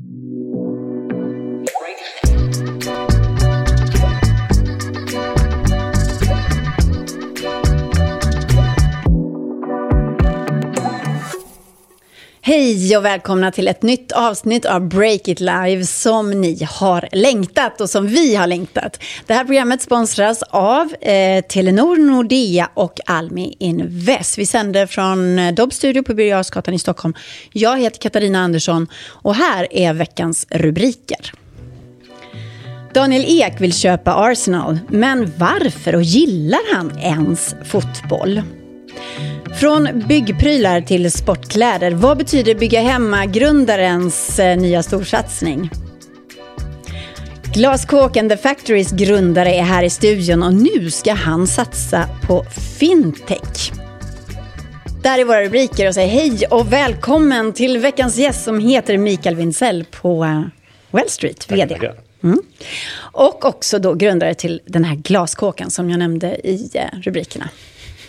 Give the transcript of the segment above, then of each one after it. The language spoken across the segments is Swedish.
Mm-hmm. Hej och välkomna till ett nytt avsnitt av Break It Live som ni har längtat och som vi har längtat. Det här programmet sponsras av eh, Telenor, Nordea och Almi Invest. Vi sänder från eh, Dobb Studio på Birger i Stockholm. Jag heter Katarina Andersson och här är veckans rubriker. Daniel Ek vill köpa Arsenal, men varför och gillar han ens fotboll? Från byggprylar till sportkläder. Vad betyder bygga hemma-grundarens eh, nya storsatsning? Glaskåken The Factorys grundare är här i studion och nu ska han satsa på fintech. Där är våra rubriker och säger hej och välkommen till veckans gäst som heter Mikael Wintzell på eh, Wall Street, VD. Mm. Och också då grundare till den här glaskåken som jag nämnde i eh, rubrikerna.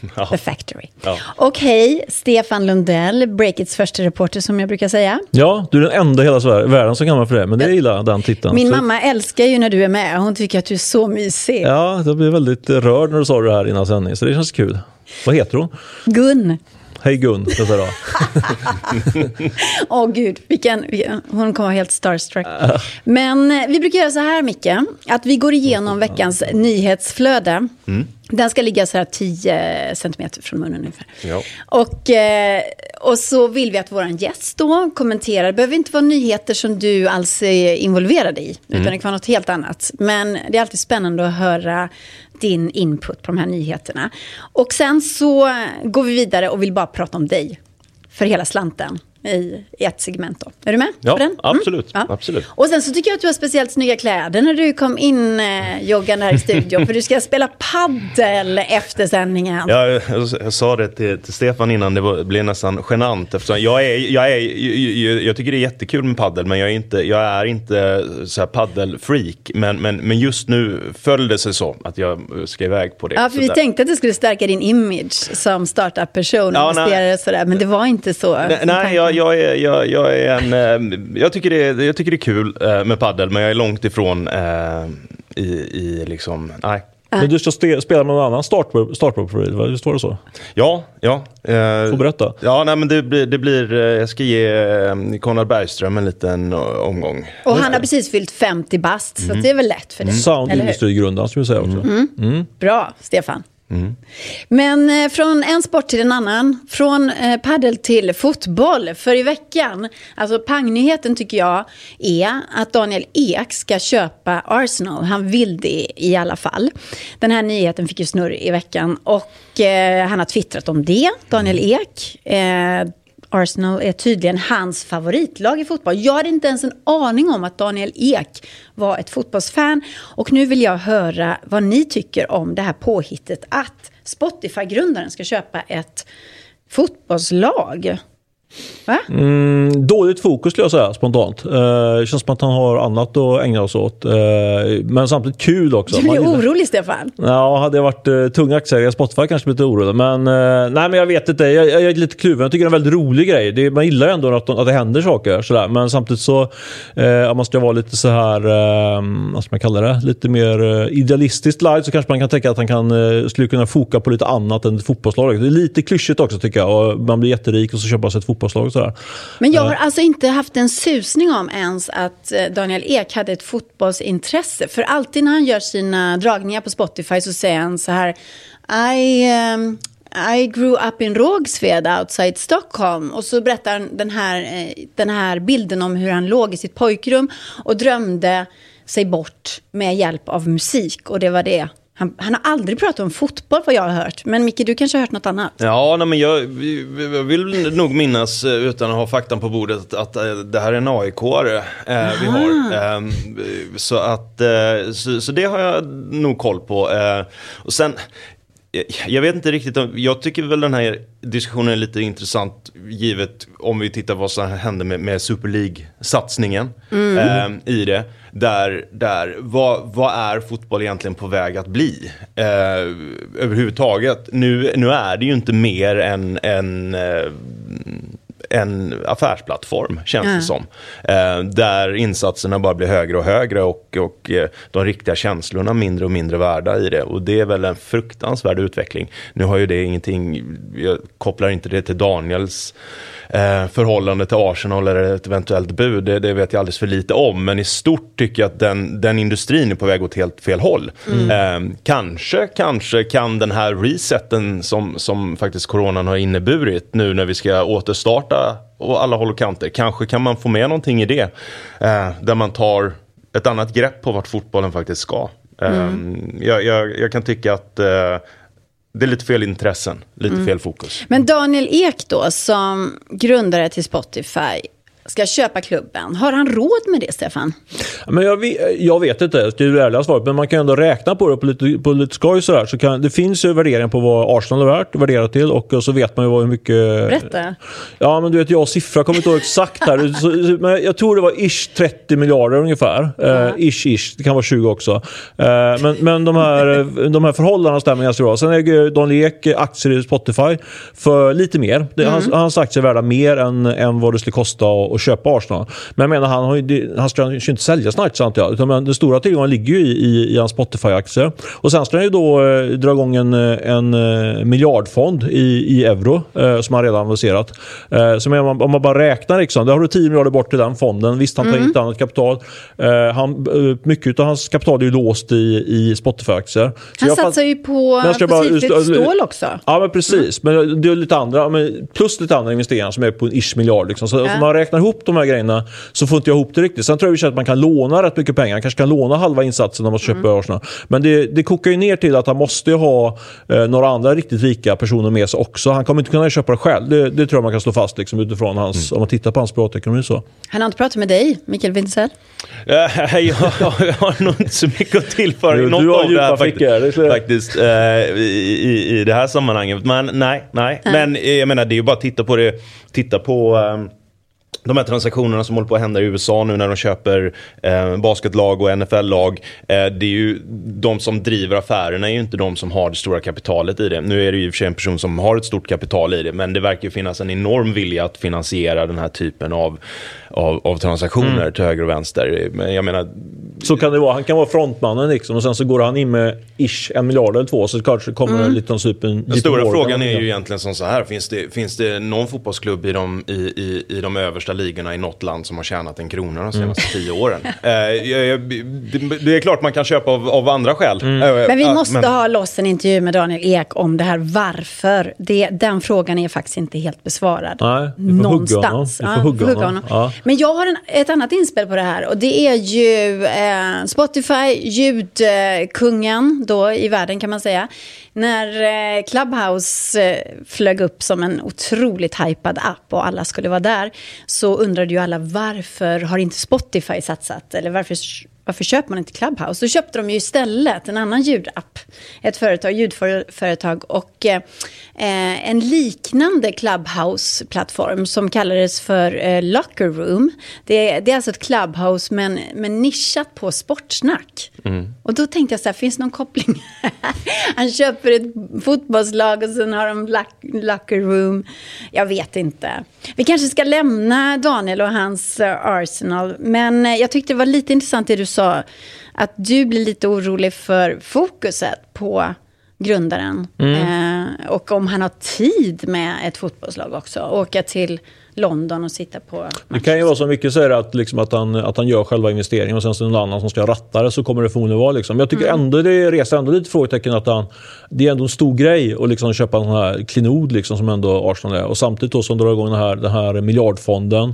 Ja. The Factory. Ja. Och hej, Stefan Lundell, Breakits första reporter som jag brukar säga. Ja, du är den enda i hela världen som kallar för det, men det gillar den titeln. Min så... mamma älskar ju när du är med, hon tycker att du är så mysig. Ja, jag blev väldigt rörd när du sa det här innan sändning, så det känns kul. Vad heter hon? Gun. Hej Gun, jag säga Åh oh, gud, vilken, hon kommer vara helt starstruck. Men eh, vi brukar göra så här Micke, att vi går igenom veckans nyhetsflöde. Mm. Den ska ligga så här 10 centimeter från munnen ungefär. Ja. Och, eh, och så vill vi att vår gäst då kommenterar. Det behöver inte vara nyheter som du alls är involverad i. Utan mm. det kan vara något helt annat. Men det är alltid spännande att höra din input på de här nyheterna. Och sen så går vi vidare och vill bara prata om dig. För hela slanten i ett segment. Då. Är du med ja? Mm. Absolut, ja. absolut. Och sen så tycker jag att du har speciellt snygga kläder när du kom in eh, joggande här i studion. för du ska spela paddel efter sändningen. Ja, jag, jag sa det till, till, Stefan innan, det var, blev nästan genant. Eftersom jag, är, jag, är, jag, jag, tycker det är jättekul med paddel men jag är inte, jag är inte så här paddelfreak. Men, men, men just nu föll det sig så att jag ska iväg på det. Ja, för vi där. tänkte att det skulle stärka din image som startup-person och ja, sådär. Men det var inte så. Nej, nej jag, jag, är, jag, jag, är en, eh, jag, tycker det är, jag tycker det är kul eh, med paddel men jag är långt ifrån eh, i, i liksom, nej. Men du ska spela med någon annan startpro-profil, visst var det så? Ja, ja. Eh, Få berätta. Ja, nej, men det blir, det blir, jag ska ge Konrad Bergström en liten omgång. Och han har precis fyllt 50 bast, mm. så det är väl lätt för dig. Mm. Sound Industry-grundaren skulle vi säga också. Mm. Mm. Bra, Stefan. Mm. Men eh, från en sport till en annan, från eh, paddel till fotboll. För i veckan, alltså pangnyheten tycker jag är att Daniel Ek ska köpa Arsenal. Han vill det i alla fall. Den här nyheten fick ju snurr i veckan och eh, han har twittrat om det, Daniel Ek. Eh, Arsenal är tydligen hans favoritlag i fotboll. Jag hade inte ens en aning om att Daniel Ek var ett fotbollsfan. Och nu vill jag höra vad ni tycker om det här påhittet att Spotify-grundaren ska köpa ett fotbollslag. Mm, dåligt fokus skulle jag säga spontant. Eh, känns som att han har annat att ägna sig åt. Eh, men samtidigt kul också. Du är orolig Stefan. Ja, hade jag varit uh, tung aktieägare i Spotify kanske blivit orolig. Men, uh, nej, men jag vet inte. Jag, jag, är lite kluven. Jag tycker det är en väldigt rolig grej. Det, man gillar ju ändå att, att det händer saker. Sådär. Men samtidigt så, uh, om man ska vara lite så här, uh, vad ska man kalla det? Lite mer uh, idealistiskt lagd så kanske man kan tänka att han kan, uh, skulle kunna foka på lite annat än ett fotbollslag. Det är lite klyschigt också tycker jag. Och man blir jätterik och så köper man sig ett fotbollslag fotbollslag. Sådär. Men jag har eh. alltså inte haft en susning om ens att eh, Daniel Ek hade ett fotbollsintresse. För alltid när han gör sina dragningar på Spotify så säger han så här. I, um, I grew up in Rågsved outside Stockholm. Och så berättar han den här, eh, den här bilden om hur han låg i sitt pojkrum och drömde sig bort med hjälp av musik. Och det var det han, han, har aldrig pratat om fotboll vad jag har hört. Men Micke, du kanske har hört något annat? Ja, nej, men jag, jag vill nog minnas, eh, utan att ha faktan på bordet, att, att eh, det här är en AIK-are eh, vi har. Eh, så, att, eh, så, så, det har jag nog koll på. Eh, och sen, jag vet inte riktigt, jag tycker väl den här diskussionen är lite intressant givet om vi tittar vad som hände med, med Super League-satsningen mm. i det. Där, där vad, vad är fotboll egentligen på väg att bli? Eh, överhuvudtaget. Nu, nu är det ju inte mer än, än eh, en affärsplattform, känns det som. Eh, där insatserna bara blir högre och högre och, och eh, de riktiga känslorna mindre och mindre värda i det. Och det är väl en fruktansvärd utveckling. Nu har ju det ingenting, jag kopplar inte det till Daniels eh, förhållande till Arsenal eller ett eventuellt bud, det, det, vet jag alldeles för lite om. Men i stort tycker jag att den, den industrin är på väg åt helt fel håll. Mm. Eh, kanske, kanske kan den här reseten som, som faktiskt coronan har inneburit nu när vi ska återstarta och alla håll och kanter, kanske kan man få med någonting i det. Eh, där man tar ett annat grepp på vart fotbollen faktiskt ska. Mm. Jag, jag, jag, kan tycka att eh, det är lite fel intressen, lite mm. fel fokus. Men Daniel Ek då, som grundare till Spotify, ska köpa klubben. Har han råd med det, Stefan? Men jag, vet, jag vet inte, det är det ärliga svaret. Men man kan ändå räkna på det på lite, på lite skoj. Sådär. Så kan, det finns ju värderingar på vad Arsenal är värt, värderat till. Och så vet man ju hur mycket... Berätta. Ja, men du vet, jag siffra kommer inte ihåg exakt här. så, men jag tror det var ish 30 miljarder ungefär. Mm. Uh, ish, ish. Det kan vara 20 också. Uh, men men de, här, de här förhållandena stämmer ganska bra. Sen äger Don Lek aktier i Spotify för lite mer. Det, mm. hans, hans aktier är värda mer än, än vad det skulle kosta att att köpa Arsenal. Men jag menar, han, har ju, han ska ju inte sälja snart antar jag. Utan, men den stora tillgången ligger ju i, i, i hans Spotify-aktier. Och sen ska han ju då eh, dra igång en, en eh, miljardfond i, i euro eh, som han redan aviserat. Eh, så men, om man bara räknar, liksom, då har du 10 miljarder bort till den fonden. Visst, han tar mm. inte annat kapital. Eh, han, eh, mycket av hans kapital är ju låst i, i Spotify-aktier. Han satsar ju på fossilfritt stål också. Ja, men precis. Mm. Men det är lite andra, plus lite andra investeringar som är på en ish miljard. Liksom. Så ja. om man räknar ihop de här grejerna så får inte jag ihop det riktigt. Sen tror jag att man kan låna rätt mycket pengar. Han kanske kan låna halva insatsen när man köper mm. Arsenal. Men det, det kokar ju ner till att han måste ha eh, några andra riktigt rika personer med sig också. Han kommer inte kunna köpa det själv. Det, det tror jag man kan slå fast liksom, utifrån hans, mm. om man tittar på hans privatekonomi. Så. Han har inte pratat med dig, Mikael Wintzell? Jag, jag, har nog inte så mycket att tillföra i något av det här faktiskt, faktiskt uh, i, i, det här sammanhanget. Men nej, nej. Uh. Men jag menar, det är ju bara att titta på det. Titta på um, de här transaktionerna som håller på att hända i USA nu när de köper eh, basketlag och NFL-lag. Eh, det är ju de som driver affärerna är ju inte de som har det stora kapitalet i det. Nu är det ju i och för sig en person som har ett stort kapital i det, men det verkar ju finnas en enorm vilja att finansiera den här typen av av, av transaktioner mm. till höger och vänster. Men jag menar... Så kan det vara. Han kan vara frontmannen liksom, och sen så går han in med ish en miljard eller två så kanske kommer mm. liten super... Den stora frågan är ju egentligen som så här. Finns det, finns det någon fotbollsklubb i de, i, i, i de översta ligorna i något land som har tjänat en krona de senaste mm. tio åren? eh, det, är klart man kan köpa av, av andra skäl. Mm. Eh, men vi måste men... ha loss en intervju med Daniel Ek om det här varför. Det, den frågan är faktiskt inte helt besvarad. Nej, vi får Någonstans. Hugga honom. Får hugga honom. Ja. Men jag har en, ett annat inspel på det här och det är ju eh, Spotify, ljudkungen då i världen kan man säga. När eh, Clubhouse eh, flög upp som en otroligt hypad app och alla skulle vara där så undrade ju alla varför har inte Spotify satsat eller varför varför köper man inte Clubhouse? Då köpte de ju istället en annan ljudapp, ett företag, ljudföretag och eh, eh en liknande Clubhouse-plattform som kallades för eh, Locker Room. Det är, det är alltså ett Clubhouse men, men nischat på sportsnack. Mm. Och då tänkte jag så här, finns det någon koppling? Han köper ett fotbollslag och sen har de Locker Room. Jag vet inte. Vi kanske ska lämna Daniel och hans uh, Arsenal. Men uh, jag tyckte det var lite intressant det du sa. Att du blir lite orolig för fokuset på grundaren. Mm. Eh, och om han har tid med ett fotbollslag också. Åka till London och sitta på match. Det kan ju vara så mycket så att, liksom att, han, att han gör själva investeringen och sen så någon annan som ska ratta det så kommer det förmodligen vara. Liksom. Jag tycker mm. ändå det reser ändå lite frågetecken att han, det är ändå en stor grej att liksom köpa en sån här klinod liksom, som ändå Arsenal är. Och samtidigt då som drar igång den här, den här miljardfonden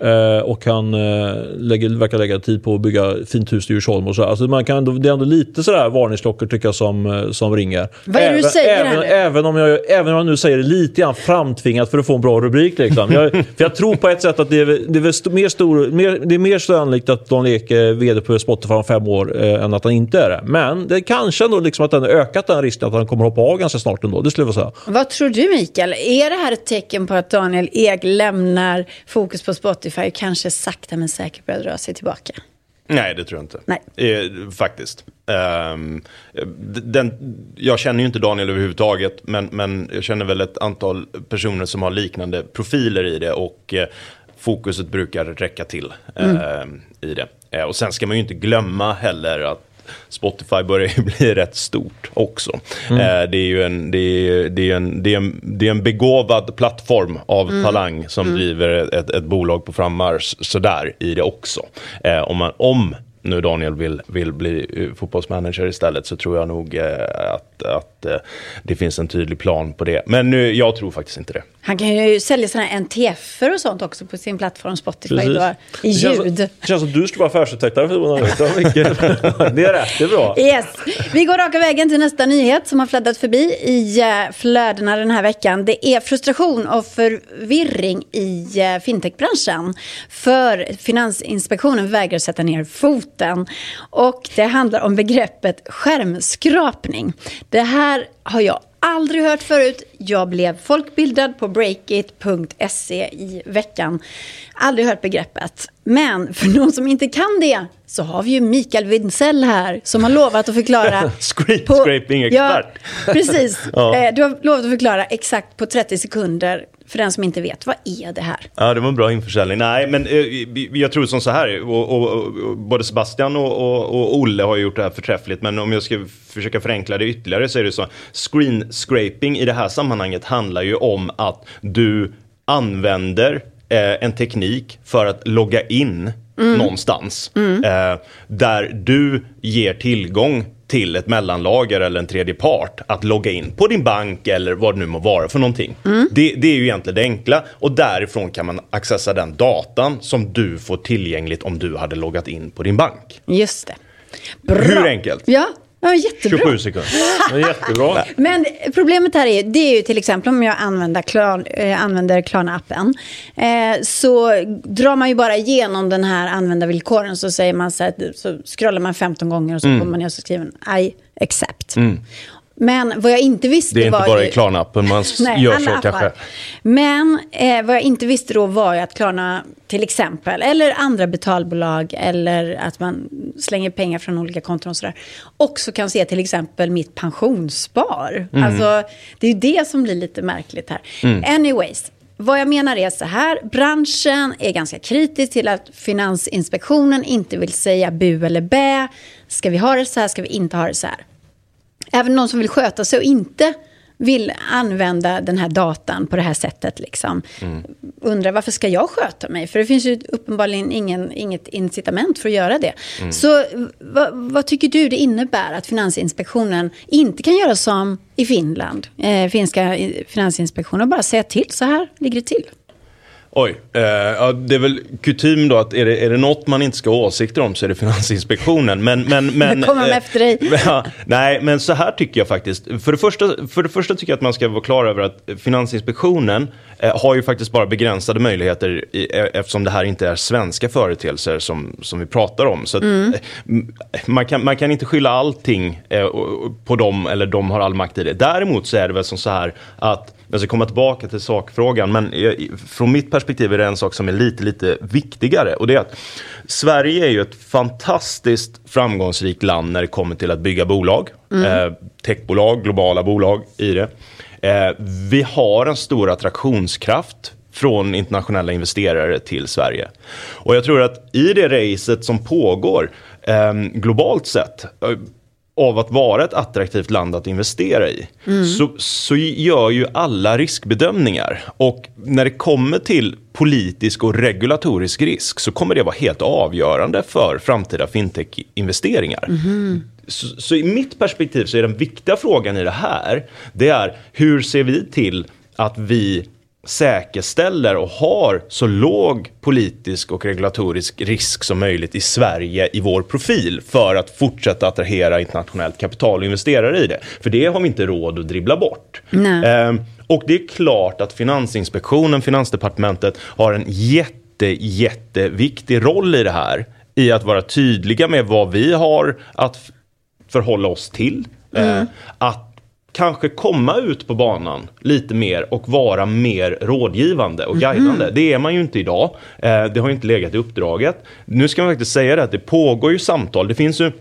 eh, och han eh, lägger, verkar lägga tid på att bygga fint hus i Djursholm och så. Alltså man kan ändå, det är ändå lite sådär varningsklockor tycker jag som, eh, som ringer. Vad är det du säger även, även, om jag, även om jag nu säger det lite grann framtvingat för att få en bra rubrik. Liksom. Jag, för jag tror på ett sätt att det är, det är, mer, stor, mer, det är mer sannolikt att Don Ek är vd på Spotify om fem år eh, än att han inte är det. Men det är kanske ändå liksom att den har ökat den risken att han kommer hoppa av ganska snart ändå. Det skulle jag säga. Vad tror du Mikael? Är det här ett tecken på att Daniel Ek lämnar fokus på Spotify och kanske sakta men säkert börjar dra sig tillbaka? Nej, det tror jag inte. Nej. Eh, faktiskt. Um, den, jag känner ju inte Daniel överhuvudtaget, men, men jag känner väl ett antal personer som har liknande profiler i det och eh, fokuset brukar räcka till mm. eh, i det. Eh, och sen ska man ju inte glömma heller att Spotify börjar ju bli rätt stort också. Mm. Eh, det är ju en, det är, det är en, det är en, det är en begåvad plattform av mm. talang som mm. driver ett, ett bolag på frammarsch sådär i det också. Eh, om, man, om nu Daniel vill, vill bli eh, fotbollsmanager istället så tror jag nog eh, att, att eh, det finns en tydlig plan på det. Men nu, jag tror faktiskt inte det. Han kan ju sälja sådana här NTF-er och sånt också på sin plattform Spotify då, i ljud. Det känns som du skulle vara affärsutvecklare för Det är rätt, det är bra. Yes. Vi går raka vägen till nästa nyhet som har fladdat förbi i flödena den här veckan. Det är frustration och förvirring i fintechbranschen. För Finansinspektionen vägrar sätta ner foten. Och det handlar om begreppet skärmskrapning. Det här har jag aldrig hört förut. Jag blev folkbildad på breakit.se i veckan. Aldrig hört begreppet. Men för någon som inte kan det så har vi ju Mikael Windsell här som har lovat att förklara. Scraping-expert. Ja, precis. ja. Eh, du har lovat att förklara exakt på 30 sekunder för den som inte vet, vad är det här? Ja, det var en bra införsäljning. Nej, men eh, jag tror som så här, och, och, och både Sebastian och, och, Olle har gjort det här förträffligt, men om jag ska försöka förenkla det ytterligare så är det så, screen scraping i det här sammanhanget handlar ju om att du använder eh, en teknik för att logga in mm. någonstans. Mm. Eh, där du ger tillgång till ett mellanlager eller en tredje part att logga in på din bank eller vad det nu må vara för någonting. Mm. Det, det, är ju egentligen det enkla och därifrån kan man accessa den datan som du får tillgängligt om du hade loggat in på din bank. Just det. Bra. Hur enkelt? Ja, Ja, jättebra. 27 sekunder. Ja, jättebra. Men problemet här är, det är ju till exempel om jag använder, Klarna, äh, använder Klarna-appen. Eh, så drar man ju bara igenom den här användarvillkoren så säger man så här, så scrollar man 15 gånger och så mm. kommer man ner och så skriver I accept. Mm. Men vad jag inte visste var... Det är inte bara i Klarna-appen man Nej, gör så appar. kanske. Men eh, vad jag inte visste då var ju att Klarna till exempel, eller andra betalbolag, eller att man slänger pengar från olika konton och sådär, också kan se till exempel mitt pensionsspar. Mm. Alltså, det är ju det som blir lite märkligt här. Mm. Anyways, vad jag menar är så här, branschen är ganska kritisk till att Finansinspektionen inte vill säga bu eller bä. Ska vi ha det så här, ska vi inte ha det så här? Även någon som vill sköta sig och inte vill använda den här datan på det här sättet. Liksom. Mm. Undrar varför ska jag sköta mig? För det finns ju uppenbarligen ingen, inget incitament för att göra det. Mm. Så vad, vad, tycker du det innebär att Finansinspektionen inte kan göra som i Finland, eh, finska Finansinspektionen, bara säga till så här ligger det till? Oj, eh, ja, det är väl kutym då att är det, är det något man inte ska ha åsikter om så är det Finansinspektionen. Men, men, men, kommer eh, efter dig. Ja, nej, men så här tycker jag faktiskt. För det, första, för det första tycker jag att man ska vara klar över att Finansinspektionen eh, har ju faktiskt bara begränsade möjligheter i, eh, eftersom det här inte är svenska företeelser som, som vi pratar om. Så att, mm. Eh, man, kan, man kan inte skylla allting eh, på dem eller de har all makt i det. Däremot så är det väl som så här att jag ska komma tillbaka till sakfrågan, men från mitt perspektiv är det en sak som är lite, lite viktigare. Och det är att Sverige är ju ett fantastiskt framgångsrikt land när det kommer till att bygga bolag. Mm. Eh, techbolag, globala bolag i det. Eh, vi har en stor attraktionskraft från internationella investerare till Sverige. Och jag tror att i det racet som pågår eh, globalt sett eh, av att vara ett attraktivt land att investera i mm. så, så gör ju alla riskbedömningar. Och när det kommer till politisk och regulatorisk risk så kommer det vara helt avgörande för framtida fintech-investeringar. Mm. Så, så, i mitt perspektiv så är den viktiga frågan i det här, det är hur ser vi till att vi säkerställer och har så låg politisk och regulatorisk risk som möjligt i Sverige i vår profil för att fortsätta attrahera internationellt kapital och investerare i det. För det har vi inte råd att dribbla bort. Ehm, och det är klart att Finansinspektionen, Finansdepartementet har en jätte, jätteviktig roll i det här. I att vara tydliga med vad vi har att förhålla oss till. Mm. Ehm, att kanske komma ut på banan lite mer och vara mer rådgivande och guidande. Det är man ju inte idag. Eh, det har ju inte legat i uppdraget. Nu ska man faktiskt säga det att det pågår ju samtal. Det finns ju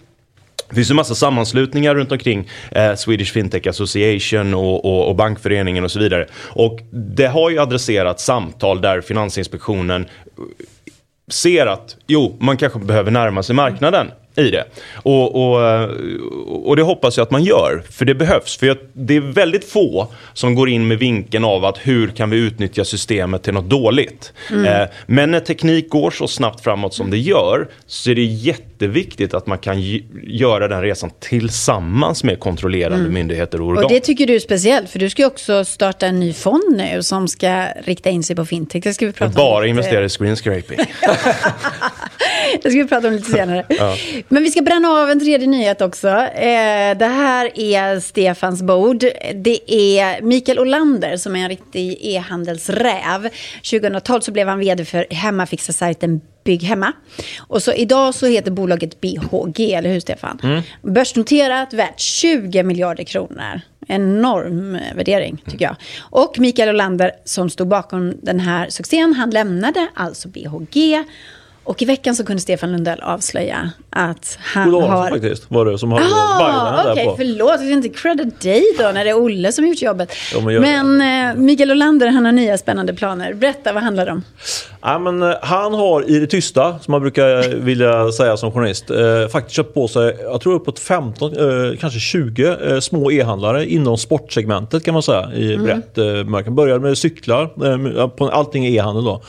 det finns en massa sammanslutningar runt omkring eh, Swedish Fintech Association och, och, och, Bankföreningen och så vidare. Och det har ju adresserat samtal där Finansinspektionen ser att jo, man kanske behöver närma sig marknaden i det. Och, och, och det hoppas jag att man gör, för det behövs. För det är väldigt få som går in med vinkeln av att hur kan vi utnyttja systemet till något dåligt. Mm. Eh, men när teknik går så snabbt framåt som det gör så är det jätteviktigt att man kan göra den resan tillsammans med kontrollerande mm. myndigheter och organ. Och det tycker du är speciellt, för du ska också starta en ny fond nu som ska rikta in sig på fintech. Det ska vi prata Bara om investera i screenscraping. det ska vi prata om lite senare. Ja. Men vi ska bränna av en tredje nyhet också. Eh, det här är Stefans bord. Det är Mikael Olander som är en riktig e-handelsräv. 2012 så blev han vd för hemmafixarsajten Bygg hemma. Och så idag så heter bolaget BHG, eller hur Stefan? Mm. Börsnoterat, värt 20 miljarder kronor. Enorm värdering, tycker jag. Och Mikael Olander, som stod bakom den här succén, han lämnade alltså BHG och i veckan så kunde Stefan Lundell avslöja att han Olle har... faktiskt var det som har Okej, okay, förlåt. Jag ska inte credit dig då när det är Olle som gjort jobbet. Ja, men, men eh, Mikael Olander, han har nya spännande planer. Berätta, vad handlar det om? Ja, men, eh, han har i det tysta, som man brukar vilja säga som journalist, eh, faktiskt köpt på sig, jag tror uppåt 15, eh, kanske 20 eh, små e-handlare inom sportsegmentet kan man säga i mm. brett eh, mörker. Började med cyklar, eh, på, allting är e-handel då.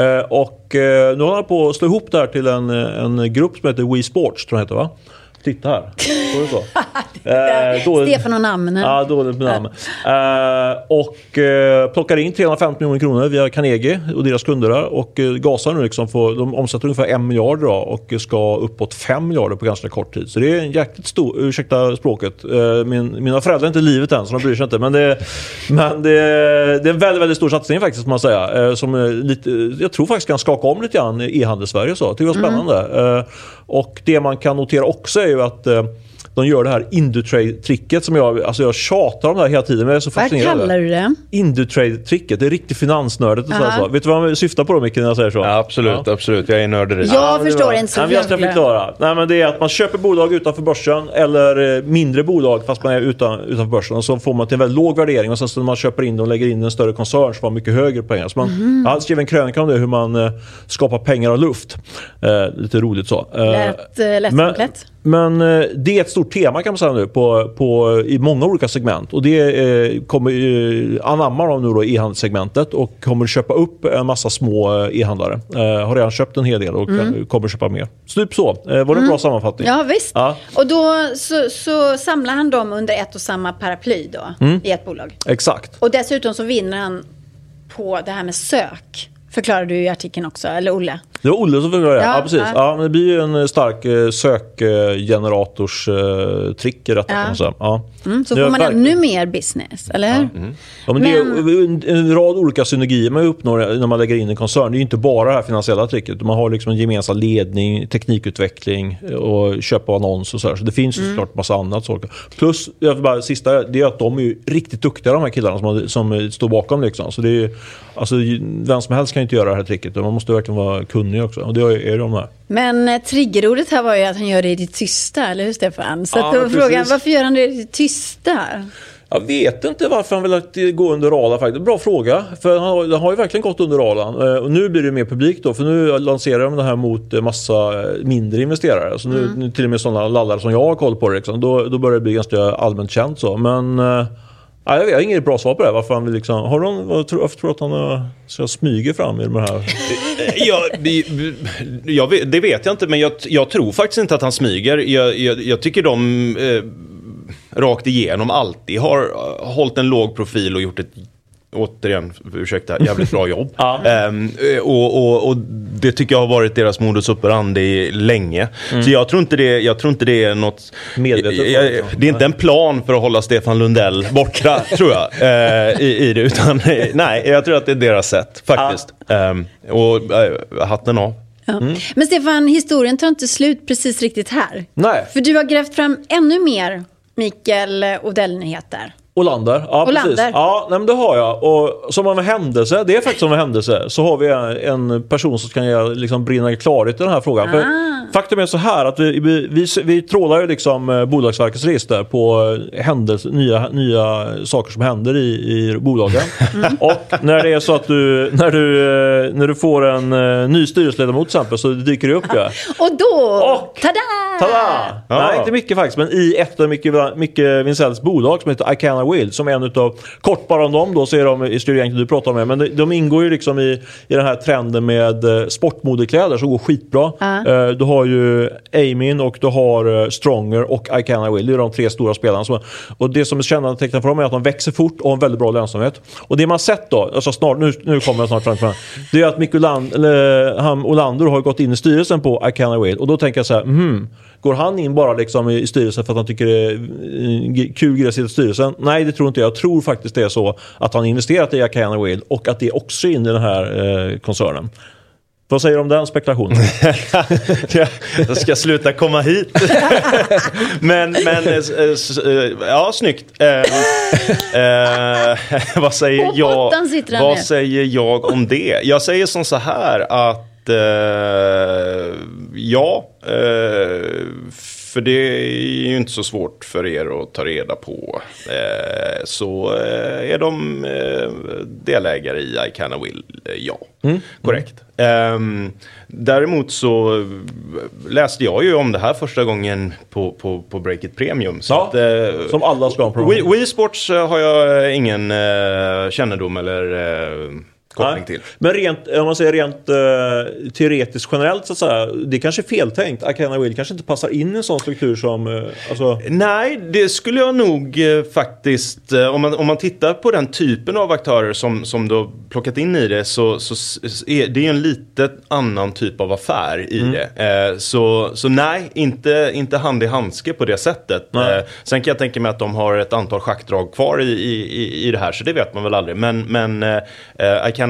Eh, och eh, nu håller han på att slå ihop det här till en, en grupp som heter We Sports, tror jag heter va? Titta här. Så eh, dåligt, Stefan och namnen. Ja, dåligt med namn. Eh, och eh, plockar in 350 miljoner kronor via Carnegie och deras kunder där. Och eh, gasar nu liksom. Får, de omsätter ungefär 1 miljard då, och ska uppåt 5 miljarder på ganska kort tid. Så det är en jäkligt stor, ursäkta språket. Eh, min, mina föräldrar är inte i livet än så de bryr sig inte. Men det, men det, det är en väldigt, väldigt stor satsning faktiskt man säga. Eh, som lite, jag tror faktiskt kan skaka om lite grann e-handels-Sverige. Det var spännande. Mm och det man kan notera också är ju att eh, de gör det här Indutrade-tricket som jag, alltså jag tjatar om det här hela tiden. Men jag är så Vad kallar du det? Indutrade-tricket. Det är riktigt finansnördigt. Alltså. Vet du vad jag syftar på då Micke när jag säger så? Ja, absolut, ja. absolut. Jag är nörd i det. Jag ja, förstår inte så Nej, Jag ska förklara. Nej, men det är att man köper bolag utanför börsen eller eh, mindre bolag fast man är utan, utanför börsen. Och så får man till en väldigt låg värdering och sen så när man köper in dem och lägger in en större koncern så får man mycket högre pengar. Så man, mm. Jag har skrivit en krönika om det, hur man eh, skapar pengar av luft. Eh, lite roligt så. Eh, lätt, eh, lätt men, eh, det är ett stort tema kan man säga nu på, på, i många olika segment. Och det eh, kommer, eh, anammar de nu då e-handelssegmentet och kommer köpa upp en massa små eh, e-handlare. Eh, har redan köpt en hel del och mm. kommer köpa mer. Så typ så. Eh, var det en mm. bra sammanfattning? Ja visst. Ja. Och då så, så, samlar han dem under ett och samma paraply då mm. i ett bolag. Exakt. Och dessutom så vinner han på det här med sök. Förklarar du i artikeln också, eller Olle? Det var Olle som förklarade det. Ja, ja, precis. Ja. ja. men det blir ju en eh, stark eh, sökgenerators-trick i detta. Ja. Kan. Ja. Mm, så får man ännu mer business, eller hur? Mm. Ja, men, men... Det är en, en rad olika synergier man uppnår när man lägger in en koncern. Det är ju inte bara det här finansiella tricket. Man har liksom en gemensam ledning, teknikutveckling och köp av annons och så. Här. Så det finns mm. såklart massa annat. Saker. Plus, bara, sista, det är att de är riktigt duktiga de här killarna som, som står bakom. Liksom. Så det är, alltså, vem som helst kan inte göra det här tricket. Man måste verkligen vara kunnig också. Och det är de här. Men eh, triggerordet här var ju att han gör det i det tysta, eller hur Stefan? Så ja, att frågan, varför gör han det i det tysta? Jag vet inte varför han vill gå under radarn faktiskt. Bra fråga. För han har, han har ju verkligen gått under radarn. Eh, och nu blir det mer publik då. För nu lanserar de det här mot eh, massa mindre investerare. Så nu, mm. till och med sådana laddare som jag har koll på det. Liksom. Då, då börjar det bli ganska allmänt känt så. Men Ja, jag har inget bra svar på det. Varför han vill liksom, har du tror, varför tror du att han ska smyga fram i de här? ja, det, jag, det vet jag inte, men jag, jag, tror faktiskt inte att han smyger. Jag, jag, jag tycker de eh, rakt igenom alltid har eh, hållit en låg profil och gjort ett återigen, ursäkta, jävligt bra jobb. ja. um, och, och, och, det tycker jag har varit deras modus operandi länge. Mm. Så jag tror, inte det, jag tror inte det är något... Medvetet? Jag, det är inte en plan för att hålla Stefan Lundell borta, tror jag, uh, i, i, det. Utan, nej, jag tror att det är deras sätt, faktiskt. Ja. Um, och uh, hatten av. Ja. Mm. Men Stefan, historien tar inte slut precis riktigt här. Nej. För du har grävt fram ännu mer Mikael Odell-nyheter. Olander, ja Olander. precis. Ja, nej, men det har jag. Och som av en händelse, det är faktiskt som en händelse, så har vi en, person som kan liksom, brinna klarhet i den här frågan. För Ah. Faktum är så här att vi, vi, vi, vi trålar ju liksom eh, Bolagsverkets register på eh, händelse, nya, nya saker som händer i, i bolagen. Mm. Och när det är så att du, när du, eh, när du får en ny styrelseledamot till exempel så dyker det upp ja. Och då, Och- tada! Tada! Ja. Nej, inte mycket faktiskt, men i ett av Micke, Micke Winsells bolag som heter Icana Will, som är en utav, kort bara om dem då, så är de i styrgänget du pratar med, men de, de ingår ju liksom i, i den här trenden med sportmodekläder som går skitbra. Ja. Eh, du har har ju Amin och du har eh, Stronger och Icana Will, det är de tre stora spelarna. Som, och det som är kännetecknande för dem är att de växer fort och har en väldigt bra lönsamhet. Och det man sett då, alltså snart, nu, nu kommer jag snart fram till det, det är att Micke eller, eh, han, Olander har gått in i styrelsen på Icana Will och då tänker jag så här, mhm, Går han in bara liksom i styrelsen för att han tycker det är eh, kul grej att sitta i styrelsen? Nej, det tror inte jag. Jag tror faktiskt det är så att han investerat i Acana Will och att det också är in i den här eh, koncernen. Vad säger du om den spekulationen? Jag ska sluta komma hit. men, men, eh, s- eh, ja snyggt. Eh, eh, vad säger jag? Vad säger jag om det? Jag säger som så här att eh, ja, eh, för det är ju inte så svårt för er att ta reda på. Eh, så eh, är de eh, delägare i I Can Will, eh, ja. Korrekt. Ehm, däremot så läste jag ju om det här första gången på, på, på Breakit Premium. Så Ja, att, eh, som alla ska ha. Wii, Wii Sports eh, har jag ingen kännedom eller koppling Nej. till. Men rent, om man säger rent eh, teoretiskt generellt så att säga, det kanske är feltänkt. Acana Will kanske inte passar in i en sån struktur som, eh, alltså, Nej, det skulle jag nog eh, faktiskt, om man, om man tittar på den typen av aktörer som, som du har plockat in i det så, så är det en lite annan typ av affär i det. Eh, så, så nej, inte, inte hand i handske på det sättet. Nej. Sen kan jag tänka mig att de har ett antal schackdrag kvar i, i, i- i det här, så det vet man väl aldrig. Men, men eh,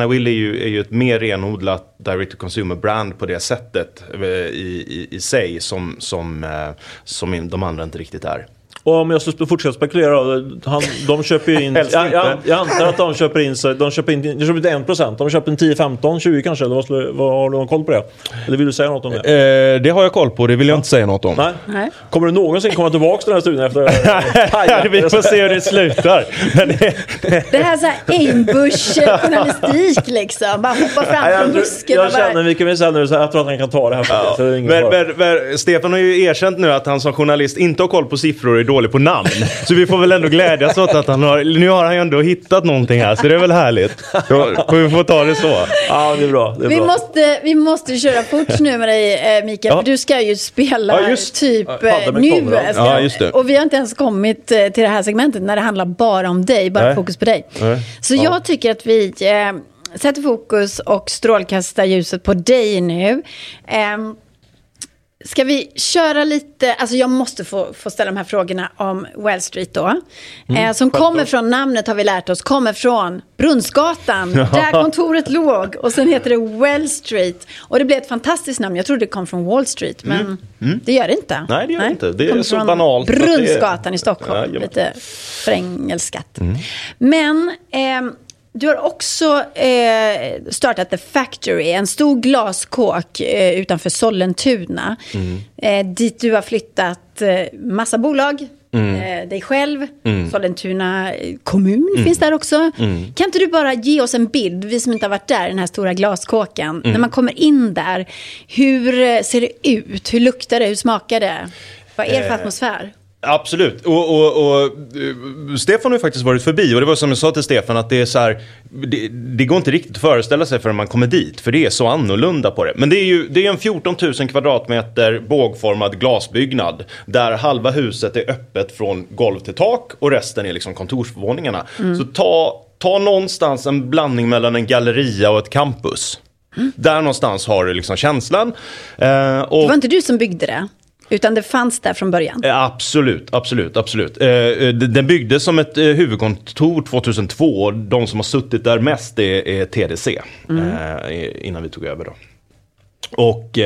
eh, Will är ju, är ju ett mer renodlat direct to consumer brand på det sättet eh, i, i, i sig som, som, eh, som de andra inte riktigt är. Och om jag ska fortsätta spekulera, han, de köper ju in... Jag, jag, jag antar att de köper in sig, de köper, in, de köper inte 1%, de köper en 10, 15, 20 kanske, eller vad, skulle, vad har du någon koll på det? Eller vill du säga något om det? Eh, det har jag koll på, det vill jag inte säga något om. Nej? Nej. Kommer du någonsin komma tillbaka till den här studien efter... vi får se hur det slutar. Det, här är så här ambush-journalistik liksom. Bara hoppa fram Nej, från jag, tror- busken jag känner bara... Micke Winsell nu, så jag tror att han kan ta det här. så det är ingen men, men, men Stefan har ju erkänt nu att han som journalist inte har koll på siffror är dålig på namn. Så vi får väl ändå glädjas åt att han har, nu har han ju ändå hittat någonting här, så det är väl härligt. Då får vi få ta det så. Ja, det är bra. Det är Vi bra. måste, vi måste köra fort nu med dig eh, Mikael, Ja. för du ska ju spela Ja, just. typ Ja, eh, nu. Ska- Ja, just det. Och vi har inte ens kommit eh, till det här segmentet när det handlar bara om dig, bara Nej. fokus på dig. Nej. Så jag tycker att vi eh, sätter fokus och strålkastar ljuset på dig nu. Ehm, Ska vi köra lite, alltså jag måste få, få ställa de här frågorna om Wall Street då. eh, som kommer från, namnet har vi lärt oss, kommer från Brunnsgatan, där kontoret låg. Och sen heter det Wall Street. Och det blev ett fantastiskt namn, jag trodde det kom från Wall Street, men det gör det inte. Nej, det gör det inte. Det är så banalt det är- Brunnsgatan i Stockholm, Jajamän. lite förengelskat. Men ehm, du har också eh, startat The Factory, en stor glaskåk eh, utanför Sollentuna. Eh, dit du har flyttat eh, massa bolag, eh, dig själv, Sollentuna eh, kommun finns där också. Kan inte du bara ge oss en bild, vi som inte har varit där, den här stora glaskåken. När man kommer in där, hur eh, ser det ut? Hur luktar det? Hur smakar det? Vad är det för atmosfär? Absolut. Och, och, och eh, Stefan har ju faktiskt varit förbi och det var som jag sa till Stefan att det är så här, det, det går inte riktigt att föreställa sig förrän man kommer dit för det är så annorlunda på det. Men det är ju det är en 14 000 kvadratmeter bågformad glasbyggnad där halva huset är öppet från golv till tak och resten är liksom kontorsvåningarna. Så ta, ta någonstans en blandning mellan en galleria och ett campus. Där någonstans har du liksom känslan. Eh, och... Det var inte du som byggde det, utan det fanns där från början. Eh, Absolut, absolut, absolut. Eh, eh, Den byggdes som ett huvudkontor 2002 och de som har suttit där mest är, TDC. eh, innan vi tog över då. Och,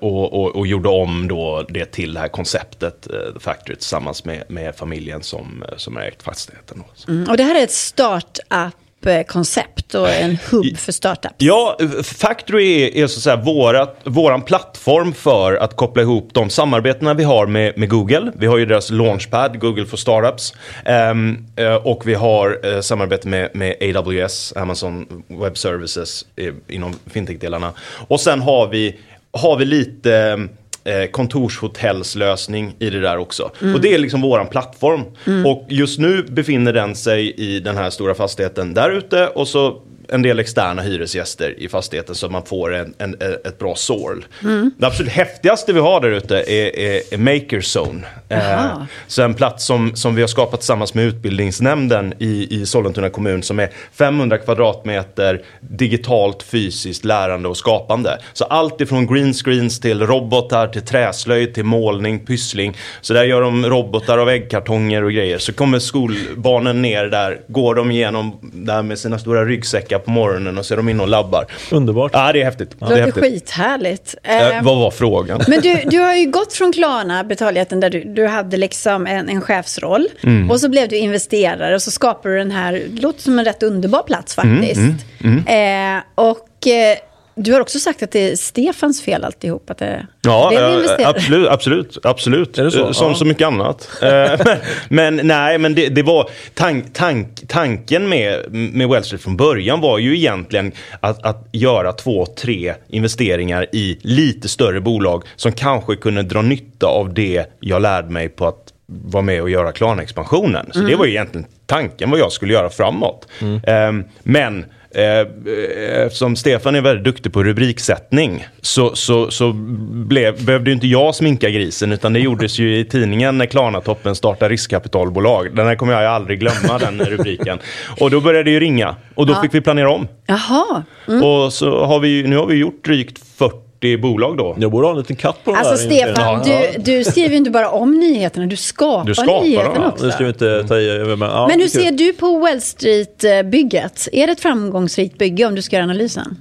och, och, och, gjorde om då det till det här konceptet, The Factory, tillsammans med, med familjen som, som ägt fastigheten. Mm, och det här är ett startup koncept och en hubb för startups. Ja, Factory är, är så att säga vårat, våran plattform för att koppla ihop de samarbetena vi har med, med Google. Vi har ju deras launchpad, Google for Startups. Um, och vi har uh, samarbete med, med AWS, Amazon Web Services, eh, inom fintech-delarna. Och sen har vi, har vi lite eh, kontorshotellslösning i det där också. Mm. Och det är liksom våran plattform. Mm. Och just nu befinner den sig i den här stora fastigheten där ute och så en del externa hyresgäster i fastigheten så man får en, en, ett bra sorl. Mm. Det absolut häftigaste vi har där ute är, är, är Maker Zone. Eh, så en plats som, som vi har skapat tillsammans med utbildningsnämnden i, i Sollentuna kommun som är 500 kvadratmeter digitalt fysiskt lärande och skapande. Så allt ifrån green screens till robotar, till träslöjd, till målning, pyssling. Så där gör de robotar av äggkartonger och grejer. Så kommer skolbarnen ner där, går de igenom där med sina stora ryggsäckar på morgonen och så är de inne och labbar. Underbart. Ja, det är häftigt. Det låter skithärligt. Eh, vad var frågan? Men du, du har ju gått från Klarna, betaljätten, där du, du hade liksom en, en chefsroll. Mm. Och så blev du investerare och så skapade du den här, det låter som en rätt underbar plats mm, faktiskt. Mm, mm, eh, och eh, du har också sagt att det är Stefans fel alltihop. Att det, ja, det absolut, absolut, absolut. Är det så? Som ja. så mycket annat. Eh, men, men, nej, men det, det var tank, tank, tanken med, med Wellstreet från början var ju egentligen att, att göra två, tre investeringar i lite större bolag som kanske kunde dra nytta av det jag lärde mig på att vara med och göra Klarna-expansionen. Så mm. det var ju egentligen tanken vad jag skulle göra framåt. Mm. Um, men Eh, eftersom Stefan är väldigt duktig på rubriksättning så, så, så blev, behövde inte jag sminka grisen utan det gjordes ju i tidningen när Klarna-toppen startar riskkapitalbolag. Den här kommer jag aldrig glömma, den rubriken. Och då började det ju ringa och då ja. fick vi planera om. Jaha. Mm. Och så har vi, nu har vi gjort drygt 40 bolag då. Jag borde ha en liten katt på Alltså Stefan, du, du skriver ju inte bara om nyheterna, du skapar, du skapar nyheterna också. Det ska vi inte ta i, men, ja, men hur ser du på Wall Street-bygget? Är det ett framgångsrikt bygge om du ska göra analysen?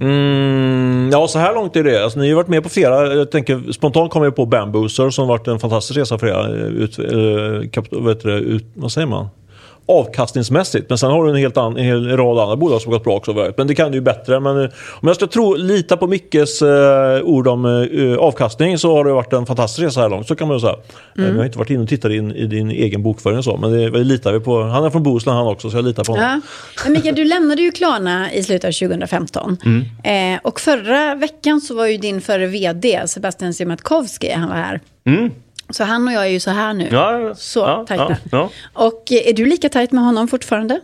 Mm, ja, så här långt är det. Alltså, ni har varit med på flera. Jag tänker, spontant kommer jag på Bambooser som varit en fantastisk resa för er. Ut, äh, kap, vet du, ut, vad säger man? Avkastningsmässigt. Men sen har du en helt an, en hel rad andra bolag som gått bra också. Men det kan du ju bättre. Men eh, om jag ska tro, lita på Mickes uh, ord om uh, avkastning så har det varit en fantastisk resa här långt. Så kan man ju säga. Mm. Jag har inte varit inne och tittat in i din egen bokföring och så. Men det, det litar vi på. Han är från Bohuslän han också så jag litar på honom. Ja. Men Mikael, du lämnade ju Klarna i slutet av 2015. Mm. Eh, och förra veckan så var ju din förre vd Sebastian Siemiatkowski, han var här. Mm. Så han och jag är ju så här nu. Ja, så ja, tajta. Ja, och är du lika tajt med honom fortfarande?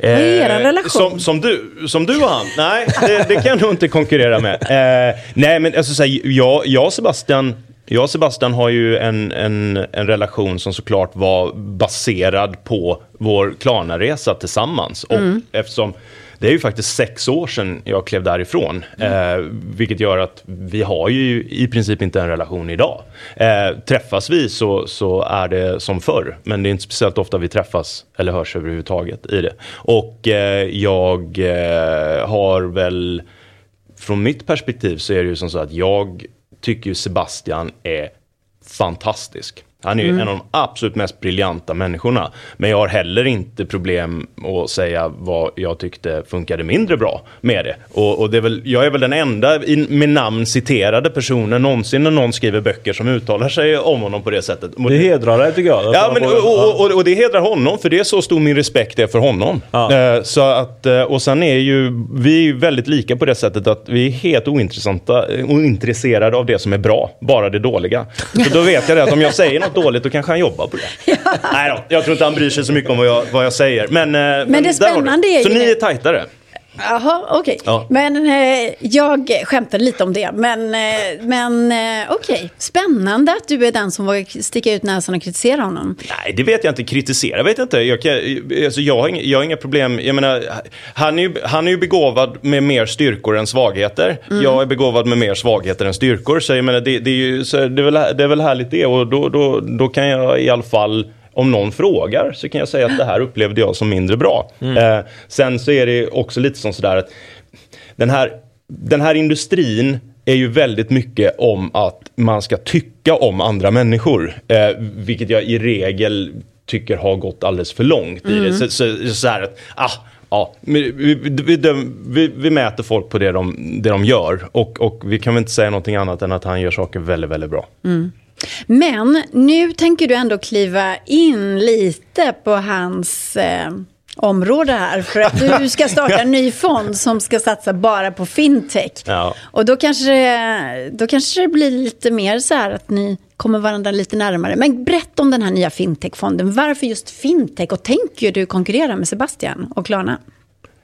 Vad är er eh, relation? Som, som, du, som du och han? Nej, det, det kan jag nog inte konkurrera med. Eh, nej, men alltså, så här, jag, jag och Sebastian jag och Sebastian har ju en, en, en relation som såklart var baserad på vår Klarna-resa tillsammans. Och mm. eftersom det är ju faktiskt sex år sedan jag klev därifrån. Mm. Eh, vilket gör att vi har ju i princip inte en relation idag. Eh, träffas vi så, så är det som förr. Men det är inte speciellt ofta vi träffas eller hörs överhuvudtaget i det. Och eh, jag eh, har väl, från mitt perspektiv så är det ju som så att jag tycker Sebastian är fantastisk. Han är ju mm. en av de absolut mest briljanta människorna. Men jag har heller inte problem att säga vad jag tyckte funkade mindre bra med det. Och, och det är väl, jag är väl den enda i, med namn citerade personen någonsin när någon skriver böcker som uttalar sig om honom på det sättet. Det hedrar dig tycker jag. Ja, men, och, och, och, det hedrar honom för det är så stor min respekt är för honom. Ja. Eh, så att, eh, och sen är ju vi är väldigt lika på det sättet att vi är helt ointressanta, ointresserade av det som är bra, bara det dåliga. Så då vet jag det att om jag säger något dåligt då kanske han jobbar på det. Ja. Nej då, jag tror inte han bryr sig så mycket om vad jag, vad jag säger. Men, eh, men, men det spännande är ju... Så ni är tajtare? Jaha, okej. Okay. Ja. Men eh, jag skämtade lite om det. Men, eh, men eh, okej, okay. spännande att du är den som vågar sticka ut näsan och kritisera honom. Nej, det vet jag inte. Kritisera vet jag inte. Jag, kan, alltså, jag, har, inga, jag har inga problem. Jag menar, han, är ju, han är ju begåvad med mer styrkor än svagheter. Mm. Jag är begåvad med mer svagheter än styrkor. Så jag menar, det, det är, ju, så det, är väl, det är väl härligt det. Och då, då, då kan jag i alla fall om någon frågar så kan jag säga att det här upplevde jag som mindre bra. Mm. Eh, sen så är det också lite som sådär att den här den här industrin är ju väldigt mycket om att man ska tycka om andra människor. Eh, vilket jag i regel tycker har gått alldeles för långt i det. Så, så, så här att, ah, Ja, vi, vi, vi, vi, mäter folk på det de, det de gör och, och vi kan väl inte säga någonting annat än att han gör saker väldigt, väldigt bra. Mm. Men nu tänker du ändå kliva in lite på hans eh, område här. För att du ska starta en ny fond som ska satsa bara på fintech. Ja. Och då kanske, då kanske det blir lite mer så här att ni kommer varandra lite närmare. Men berätta om den här nya fintech-fonden. Varför just fintech? Och tänker du konkurrera med Sebastian och Klarna?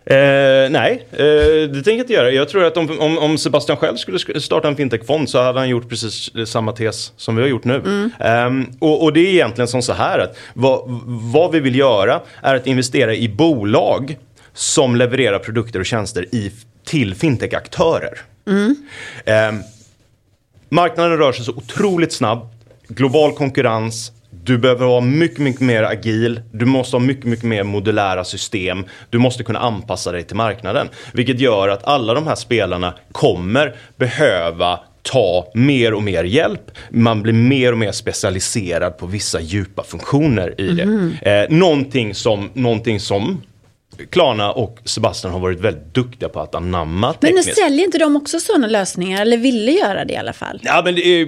Eh, nej, eh, det tänker jag inte göra. Jag tror att om, om, om Sebastian själv skulle starta en fintech-fond så hade han gjort precis samma tes som vi har gjort nu. Mm. Eh, och, och, det är egentligen som så här att vad, vad vi vill göra är att investera i bolag som levererar produkter och tjänster i, till fintech-aktörer. Mm. Ehm, marknaden rör sig så otroligt snabbt, global konkurrens, du behöver vara mycket, mycket mer agil. Du måste ha mycket, mycket mer modulära system. Du måste kunna anpassa dig till marknaden. Vilket gör att alla de här spelarna kommer behöva ta mer och mer hjälp. Man blir mer och mer specialiserad på vissa djupa funktioner i det. Mm. Eh, någonting, som, någonting som Klarna och Sebastian har varit väldigt duktiga på att anamma tekniskt. Men säljer inte de också sådana lösningar? Eller ville göra det i alla fall? Ja, men är,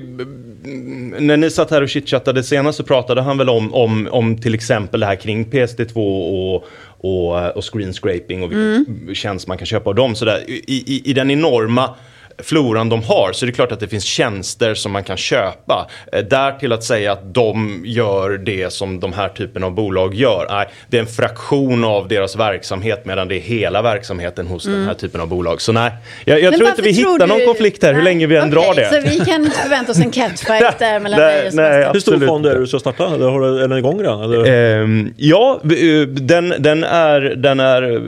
när ni satt här och chitchattade senast så pratade han väl om, om, om till exempel det här kring PSD2 och, och, och screen scraping och vilken mm. tjänst man kan köpa av dem. Så där, i, i, I den enorma floran de har så är det klart att det finns tjänster som man kan köpa. Eh, där till att säga att de gör det som de här typen av bolag gör. Nej, det är en fraktion av deras verksamhet medan det är hela verksamheten hos mm. den här typen av bolag. Så nej, jag, jag tror inte vi hittar du... någon konflikt här nej. hur länge vi än okay, drar det. Så vi kan inte förvänta oss en catfight där mellan nej, nej, Hur stor fond är det du ska starta? Eller har du, är den igång redan? Um, ja, eh, den, den, är, den är eh,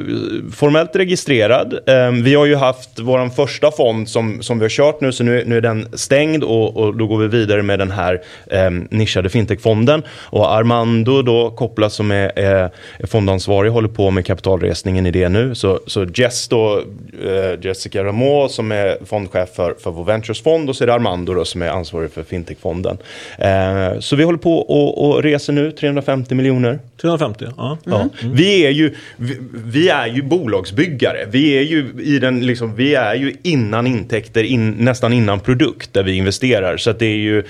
formellt registrerad. Um, vi har ju haft vår första fond som, som vi har kört nu, så nu, nu är den stängd och, och då går vi vidare med den här eh, nischade fintechfonden. Och Armando då kopplas som är, är fondansvarig håller på med kapitalresningen i det nu. Så, så Jess då, eh, Jessica Rameau som är fondchef för, för vår Ventures-fond och så är det Armando då som är ansvarig för fintechfonden. Eh, så vi håller på och, och reser nu 350 miljoner. 350, ja. Mm. ja. Vi, är ju, vi, vi, är ju bolagsbyggare. Vi är ju, i den, liksom, vi är ju innan intäkter, in, nästan innan produkt där vi investerar. Så att det är ju...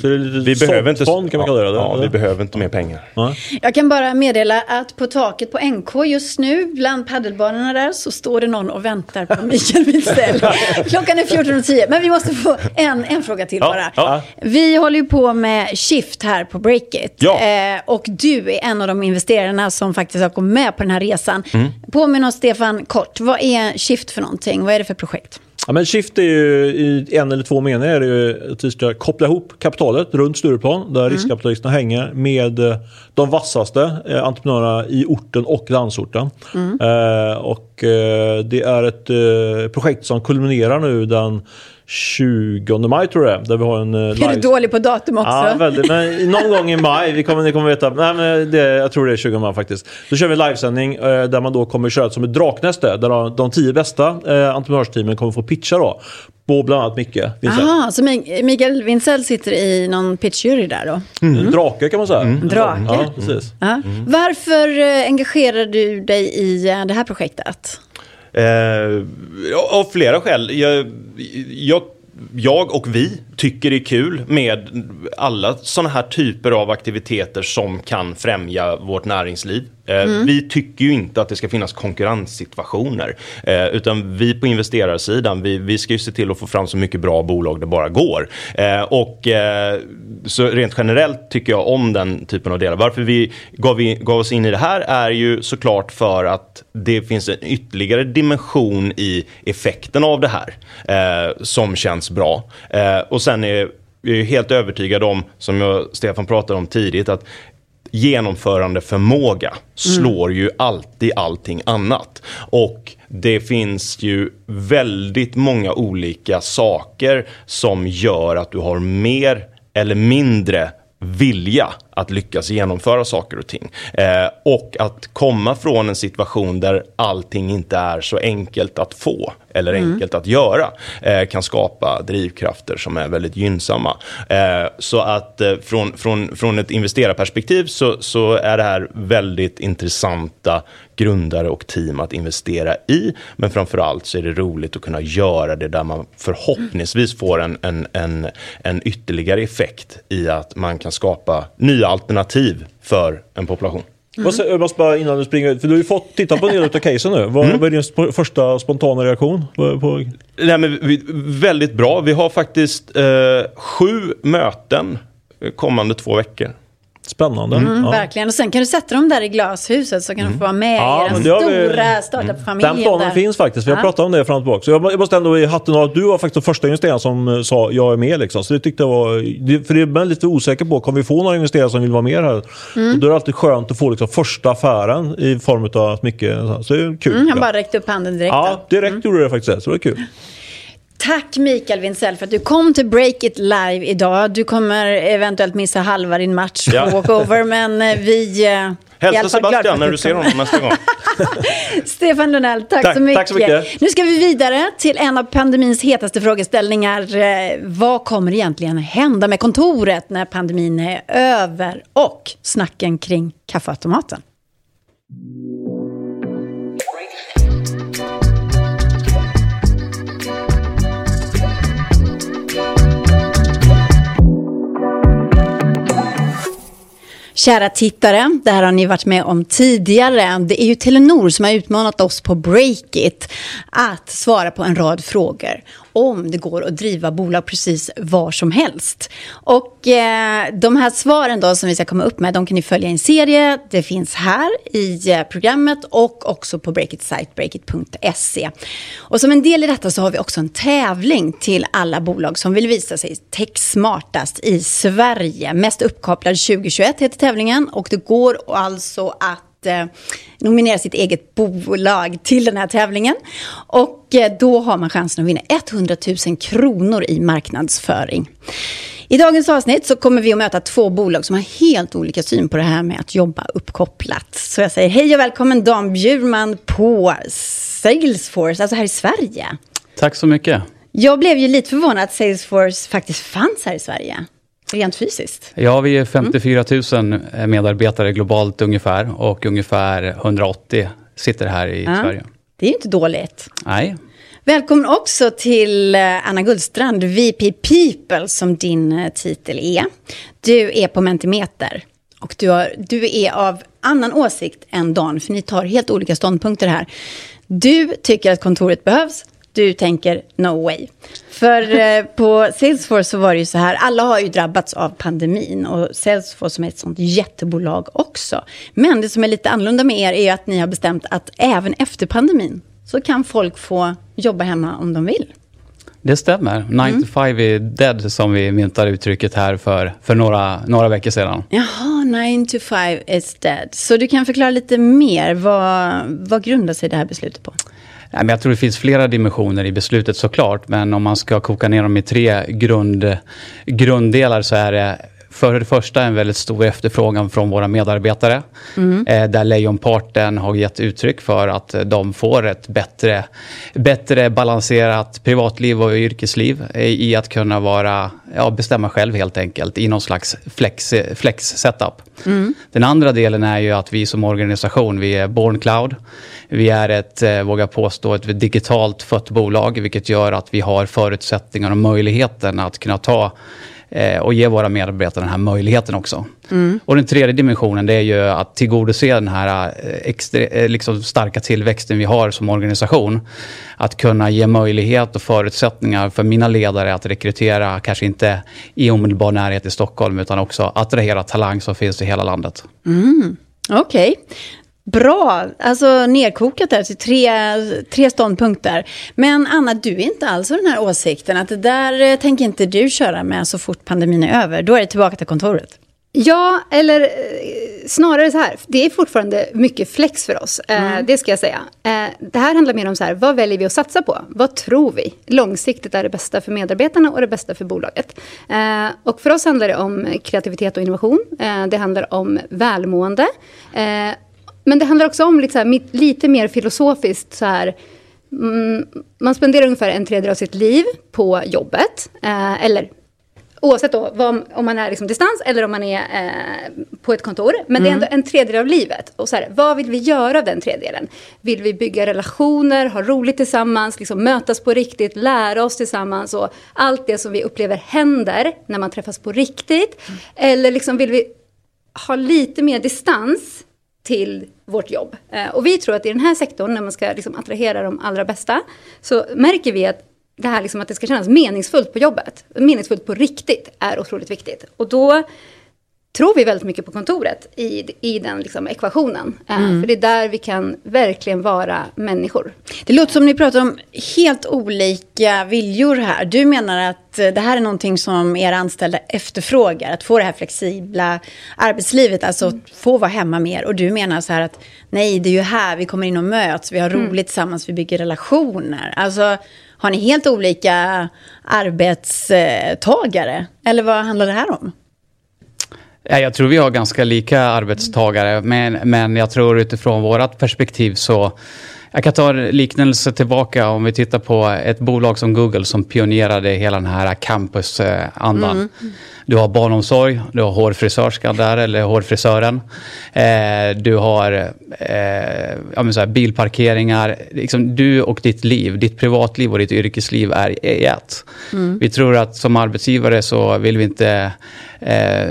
Så det är vi behöver inte, fond kan man kalla det? Ja, vi behöver inte mer pengar. Ja. Jag kan bara meddela att på taket på NK just nu, bland paddelbanorna där, så står det någon och väntar på Mikael Witzell. Klockan är 14.10, men vi måste få en, en fråga till bara. Ja. Vi håller ju på med Shift här på Breakit. Ja. Eh, och du är en av de investerarna som faktiskt har kommit med på den här resan. Mm. Påminn oss, Stefan, kort. Vad är Shift för någonting? Vad är det för projekt? Ja, men Shift är ju i en eller två meningar är det ju att vi ska koppla ihop kapitalet runt Stureplan där mm. riskkapitalisterna hänger med eh, de vassaste eh, entreprenörerna i orten och landsorten. Mm. Eh, och eh, det är ett eh, projekt som kulminerar nu den 20 maj tror jag där vi har en live... Är du dålig på datum också? Ja, väldigt. Men någon gång i maj, vi kommer, ni kommer veta. Nej, men det, jag tror det är 20 maj faktiskt. Då kör vi en livesändning eh, där man då kommer köra som ett draknäste. Där de tio bästa eh, entreprenörsteamen kommer få pitcha då. På bland annat Micke Wintzell. Jaha, så Mikael Wintzell sitter i någon pitchjury där då? Mm. Mm. Drake kan man säga. Mm. Drake? Ja, precis. Mm. Varför eh, engagerar du dig i eh, det här projektet? Eh, av flera skäl. Jag, jag, jag, och vi tycker det är kul med alla sådana här typer av aktiviteter som kan främja vårt näringsliv. Eh, mm. Vi tycker ju inte att det ska finnas konkurrenssituationer. Eh, utan vi på investerarsidan, vi, vi ska ju se till att få fram så mycket bra bolag det bara går. Eh, och så rent generellt tycker jag om den typen av delar. Varför vi gav, vi gav oss in i det här är ju såklart för att det finns en ytterligare dimension i effekten av det här som känns bra. och sen är jag är helt övertygad om, som jag, Stefan pratade om tidigt, att genomförandeförmåga slår mm. ju alltid allting annat. Och det finns ju väldigt många olika saker som gör att du har mer eller mindre vilja att lyckas genomföra saker och ting. Eh, och att komma från en situation där allting inte är så enkelt att få eller mm. enkelt att göra eh, kan skapa drivkrafter som är väldigt gynnsamma. Eh, så att eh, från, från, från ett investerarperspektiv så, så är det här väldigt intressanta grundare och team att investera i. Men framförallt så är det roligt att kunna göra det där man förhoppningsvis får en, en, en, en ytterligare effekt i att man kan skapa nya alternativ för en population. Mm. Jag måste bara innan du springer ut, för du har ju fått titta på en del av casen nu. Vad, mm. vad är din första spontana reaktion? På, på... Nej, men vi, väldigt bra. Vi har faktiskt eh, sju möten kommande två veckor. Spännande. Mm, ja. Verkligen. Och sen kan du sätta dem där i glashuset så kan mm. du få vara med ja, i den stora vi... startup-familjen. Den planen där. finns faktiskt. Vi har ja. pratat om det fram och tillbaka. Så jag, måste ändå i hatten av att du var faktiskt den första investeraren som eh, sa jag är med. Liksom. Så det tyckte jag var... För det är lite osäker på, kommer vi få några investerare som vill vara med här? Mm. Och då är det alltid skönt att få liksom, första affären i form av mycket. Så det är kul. Mm, han bara räckte upp handen direkt. Ja, direkt mm. gjorde det faktiskt. Så det var kul. Tack Mikael Wintzell för att du kom till Break It Live idag. Du kommer eventuellt missa halva din match på ja. walkover, men eh, vi... Eh, Hälsa Sebastian när du ser honom nästa gång. Stefan Lundell, tack, tack, så mycket. tack, så mycket. Nu ska vi vidare till en av pandemins hetaste frågeställningar. Eh, vad kommer egentligen hända med kontoret när pandemin är över? Och snacken kring kaffeautomaten. Kära tittare, det här har ni varit med om tidigare. Det är ju Telenor som har utmanat oss på Breakit att svara på en rad frågor om det går att driva bolag precis var som helst. Och eh, de här svaren då som vi ska komma upp med, de kan ni följa i en serie. Det finns här i eh, programmet och också på Breakit sajt, breakit.se. Och som en del i detta så har vi också en tävling till alla bolag som vill visa sig techsmartast i Sverige. Mest uppkopplad 2021 heter tävlingen och det går alltså att eh, nominera sitt eget bolag till den här tävlingen. Och eh, då har man chansen att vinna 100 000 kronor i marknadsföring. I dagens avsnitt så kommer vi att möta två bolag som har helt olika syn på det här med att jobba uppkopplat. Så jag säger hej och välkommen Dan Bjurman på Salesforce, alltså här i Sverige. Tack så mycket. Jag blev ju lite förvånad att Salesforce faktiskt fanns här i Sverige rent fysiskt? Ja, vi är 54 000 medarbetare globalt ungefär och ungefär 180 sitter här i ja, Sverige. Det är ju inte dåligt. Nej. Välkommen också till eh, Anna Gullstrand, VP People som din eh, titel är. Du är på Mentimeter och du, har, du är av annan åsikt än Dan, för ni tar helt olika ståndpunkter här. Du tycker att kontoret behövs, du tänker no way. För eh, på Salesforce så var det ju så här, alla har ju drabbats av pandemin och Salesforce som är ett sånt jättebolag också. Men det som är lite annorlunda med er är att ni har bestämt att även efter pandemin så kan folk få jobba hemma om de vill. Det stämmer. 9 mm. to 5 är dead som vi myntade uttrycket här för, för några, några veckor sedan. Jaha, 9 to 5 is dead. Så du kan förklara lite mer. Vad, vad grundar sig det här beslutet på? Nej, men jag tror det finns flera dimensioner i beslutet såklart, men om man ska koka ner dem i tre grund, grunddelar så är det för det första en väldigt stor efterfrågan från våra medarbetare. Mm. Eh, där lejonparten har gett uttryck för att de får ett bättre, bättre balanserat privatliv och yrkesliv i att kunna vara, ja, bestämma själv helt enkelt i någon slags flex, flex setup. Mm. Den andra delen är ju att vi som organisation, vi är Born Cloud. Vi är ett, eh, vågar påstå, ett digitalt fött bolag vilket gör att vi har förutsättningar och möjligheten att kunna ta eh, och ge våra medarbetare den här möjligheten också. Mm. Och den tredje dimensionen det är ju att tillgodose den här eh, extra, liksom starka tillväxten vi har som organisation. Att kunna ge möjlighet och förutsättningar för mina ledare att rekrytera, kanske inte i omedelbar närhet i Stockholm, utan också attrahera talang som finns i hela landet. Mm. Okej. Okay. Bra, alltså nedkokat där till tre, tre ståndpunkter. Men Anna, du är inte alls av den här åsikten att det där eh, tänker inte du köra med så fort pandemin är över. Då är det tillbaka till kontoret. Ja, eller eh, snarare så här. Det är fortfarande mycket flex för oss. Eh, mm. det ska jag säga. Det här handlar mer om så här, vad väljer vi att satsa på? Vad tror vi långsiktigt är det bästa för medarbetarna och det bästa för bolaget? och för oss handlar det om kreativitet och innovation. det handlar om välmående. Men det handlar också om lite, så här, lite mer filosofiskt så här, mm, man spenderar ungefär en tredjedel av sitt liv på jobbet. eller Oavsett då, vad, om man är liksom distans eller om man är eh, på ett kontor. Men mm. det är ändå mm. en tredjedel av livet. Och så här, vad vill vi göra av den tredjedelen? Vill vi bygga relationer, ha roligt tillsammans, liksom mötas på riktigt, lära oss tillsammans och allt det som vi upplever händer när man träffas på riktigt? Mm. Eller liksom vill vi ha lite mer distans till vårt jobb? Eh, och vi tror att i den här sektorn, när man ska liksom attrahera de allra bästa, så märker vi att det här liksom att det ska kännas meningsfullt på jobbet, meningsfullt på riktigt, är otroligt viktigt. Och då tror vi väldigt mycket på kontoret i, i den liksom ekvationen. Eh, mm. För det är där vi kan verkligen vara människor. Det låter som ni pratar om helt olika viljor här. Du menar att eh, det här är någonting som era anställda efterfrågar, att få det här flexibla arbetslivet, alltså mm. få vara hemma mer. Och du menar så här att nej, det är ju här vi kommer in och möts, vi har mm. roligt mm. tillsammans, vi bygger relationer. Alltså, har ni helt olika arbetstagare? Eller vad handlar det här om? Jag tror vi har ganska lika arbetstagare, men, men jag tror utifrån vårt perspektiv så jag kan ta liknelse tillbaka om vi tittar på ett bolag som Google som pionerade hela den här campusandan. Mm. Du har barnomsorg, du har hårfrisörskan där, eller hårfrisören. Eh, du har eh, här, bilparkeringar. Liksom, du och ditt liv, ditt privatliv och ditt yrkesliv är i ett. Mm. Vi tror att som arbetsgivare så vill vi inte eh,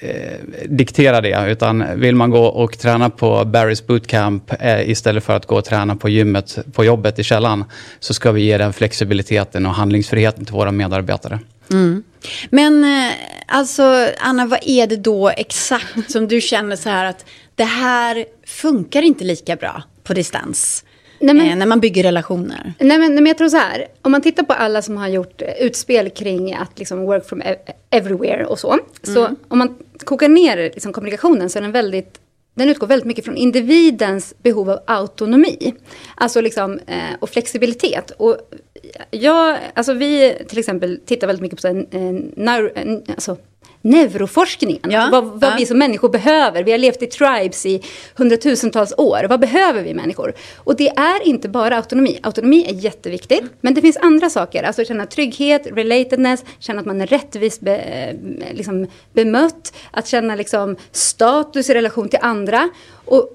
eh, diktera det. Utan vill man gå och träna på Barry's bootcamp eh, istället för att gå och träna på gymmet på jobbet i källan så ska vi ge den flexibiliteten och handlingsfriheten till våra medarbetare. Mm. Men eh, alltså, Anna, vad är det då exakt som du känner så här att det här funkar inte lika bra på distans? Nej, men, eh, när man bygger relationer? Nej men, nej, men jag tror så här, om man tittar på alla som har gjort eh, utspel kring att liksom work from everywhere och så. Mm. Så om man kokar ner liksom, kommunikationen så är den väldigt den utgår väldigt mycket från individens behov av autonomi. Alltså liksom, eh, och flexibilitet. Och jag, alltså vi till exempel tittar väldigt mycket på så här, eh, alltså, neuroforskningen. Ja, vad, vad ja. vi som människor behöver. Vi har levt i tribes i hundratusentals år. Vad behöver vi människor? Och det är inte bara autonomi. Autonomi är jätteviktigt. Men det finns andra saker. Alltså känna trygghet, relatedness, känna att man är rättvist be, liksom bemött. Att känna liksom status i relation till andra. Och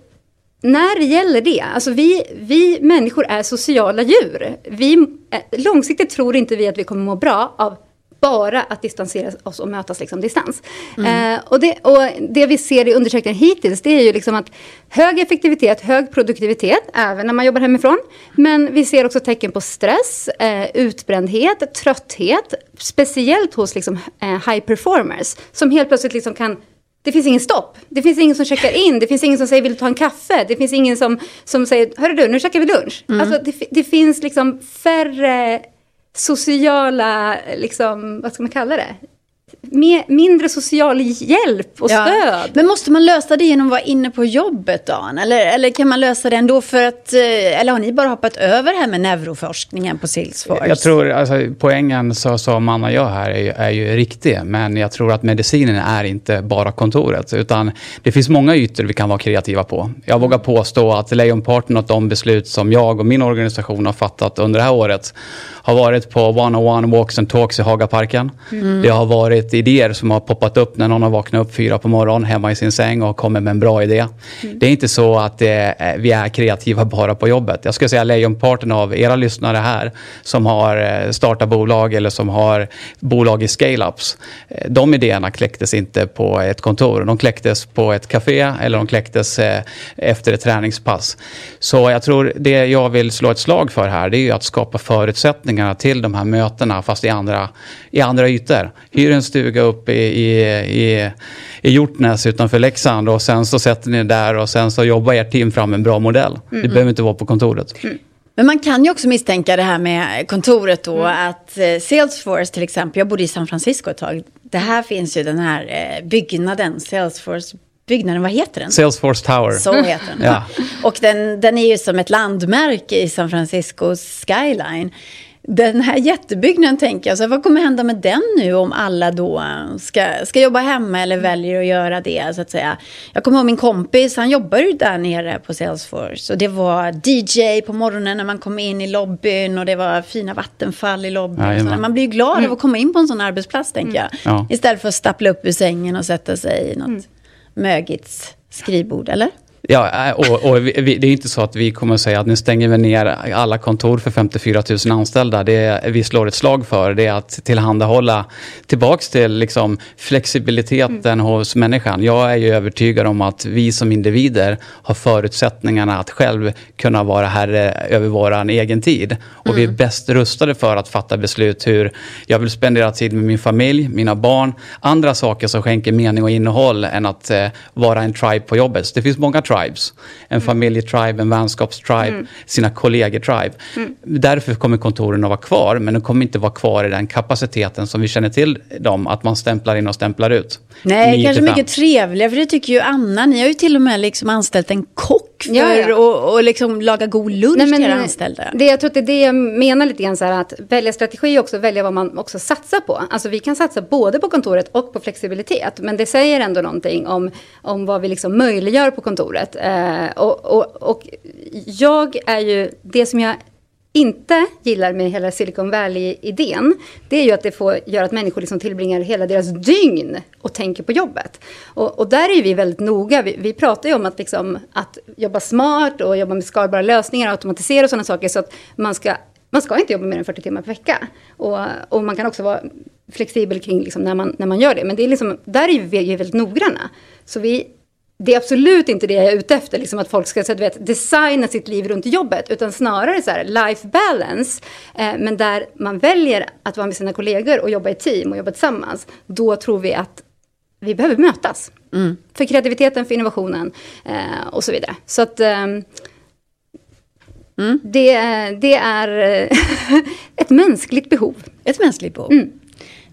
när det gäller det, alltså vi, vi människor är sociala djur. Vi, eh, långsiktigt tror inte vi att vi kommer må bra av bara att distansera oss och mötas liksom distans. Mm. Eh, och, det, och det vi ser i undersökningen hittills det är ju liksom att hög effektivitet, hög produktivitet, även när man jobbar hemifrån. Men vi ser också tecken på stress, eh, utbrändhet, trötthet. Speciellt hos liksom, eh, high performers som helt plötsligt liksom kan det finns ingen stopp. Det finns ingen som checkar in. Det finns ingen som säger vill du ta en kaffe. Det finns ingen som, som säger hörru du, nu käkar vi lunch. Mm. Alltså, det, det, finns liksom färre sociala, liksom, vad ska man kalla det? Mer, mindre social hjälp och ja. stöd. Men måste man lösa det genom att vara inne på jobbet Dan? Eller, eller kan man lösa det ändå för att, eh, eller har ni bara hoppat över det här med neuroforskningen på Salesforce? Jag tror, alltså poängen så, som Anna gör här är, är ju riktig, men jag tror att medicinen är inte bara kontoret, utan det finns många ytor vi kan vara kreativa på. Jag vågar påstå att lejonparten av de beslut som jag och min organisation har fattat under det här året har varit på one-on-one walks and talks i Hagaparken. Mm. Det har varit idéer som har poppat upp när någon har vaknat upp fyra på morgonen hemma i sin säng och kommit med en bra idé. Mm. Det är inte så att det, vi är kreativa bara på jobbet. Jag skulle säga lejonparten av era lyssnare här som har eh, startat bolag eller som har bolag i scale-ups. Eh, de idéerna kläcktes inte på ett kontor. De kläcktes på ett café eller de kläcktes eh, efter ett träningspass. Så jag tror det jag vill slå ett slag för här det är att skapa förutsättningar förutsättningarna till de här mötena fast i andra, i andra ytor. Hyr en stuga upp i, i, i, i Hjortnäs utanför Leksand och sen så sätter ni där och sen så jobbar ert team fram en bra modell. Mm. Det behöver inte vara på kontoret. Mm. Men man kan ju också misstänka det här med kontoret då, att eh, Salesforce till exempel, jag bodde i San Francisco ett tag, det här finns ju den här eh, byggnaden, Salesforce byggnaden, vad heter den? Salesforce Tower. Så heter den. Ja. Och den, den är ju som ett landmärke i San Franciscos skyline. Den här jättebyggnaden tänker jag, så vad kommer hända med den nu om alla då ska, ska jobba hemma eller väljer att göra det så att säga. Jag kommer ihåg min kompis, han jobbar ju där nere på Salesforce. Och det var DJ på morgonen när man kom in i lobbyn och det var fina vattenfall i lobbyn. sådär. man blir ju glad av att komma in på en sån arbetsplats tänker jag. Ja. Istället för att stappla upp ur sängen och sätta sig i något mögigt skrivbord, eller? Ja, äh, och, och vi, det är inte så att vi kommer att säga att nu stänger vi ner alla kontor för 54 000 anställda. Det vi slår ett slag för det är att tillhandahålla tillbaks till liksom flexibiliteten hos människan. Jag är ju övertygad om att vi som individer har förutsättningarna att själv kunna vara herre över vår egen tid. Och vi är bäst rustade för att fatta beslut hur jag vill spendera tid med min familj, mina barn, andra saker som skänker mening och innehåll än att eh, vara en tribe på jobbet. Så det finns många tribes. En familjetribe, en vänskapstribe, sina kollegor-tribe. Därför kommer kontoren att vara kvar, men de kommer inte vara kvar i den kapaciteten som vi känner till dem, att man stämplar in och stämplar ut. Nej, kanske mycket trevligare, för det tycker ju Anna. Ni har ju till och med liksom anställt en kock för Ja, ja. att och liksom laga god lunch Nej, men, till era eh, anställda. Det, jag tror att det är det jag menar lite grann så här att välja strategi är också välja vad man också satsar på. Alltså vi kan satsa både på kontoret och på flexibilitet. Men det säger ändå någonting om, om vad vi liksom möjliggör på kontoret. Eh, och, och, och jag är ju, det som jag inte gillar med hela Silicon Valley-idén, det är ju att det får göra att människor liksom tillbringar hela deras dygn och tänker på jobbet. Och, och där är vi väldigt noga. Vi, vi pratar ju om att, liksom, att jobba smart och jobba med skalbara lösningar, automatisera och sådana saker, så att man ska, man ska inte jobba mer än 40 timmar per vecka. Och, och man kan också vara flexibel kring liksom när, man, när man gör det. Men det är liksom, där är vi ju väldigt noggranna. Så vi, det är absolut inte det jag är ute efter, liksom att folk ska så att, vet, designa sitt liv runt jobbet, utan snarare så här, life balance, eh, men där man väljer att vara med sina kollegor och jobba i team och jobba tillsammans, då tror vi att vi behöver mötas. För kreativiteten, för innovationen eh, och så vidare. Så att ehm, det, det är eh, ett mänskligt behov. Ett mänskligt behov. Mm.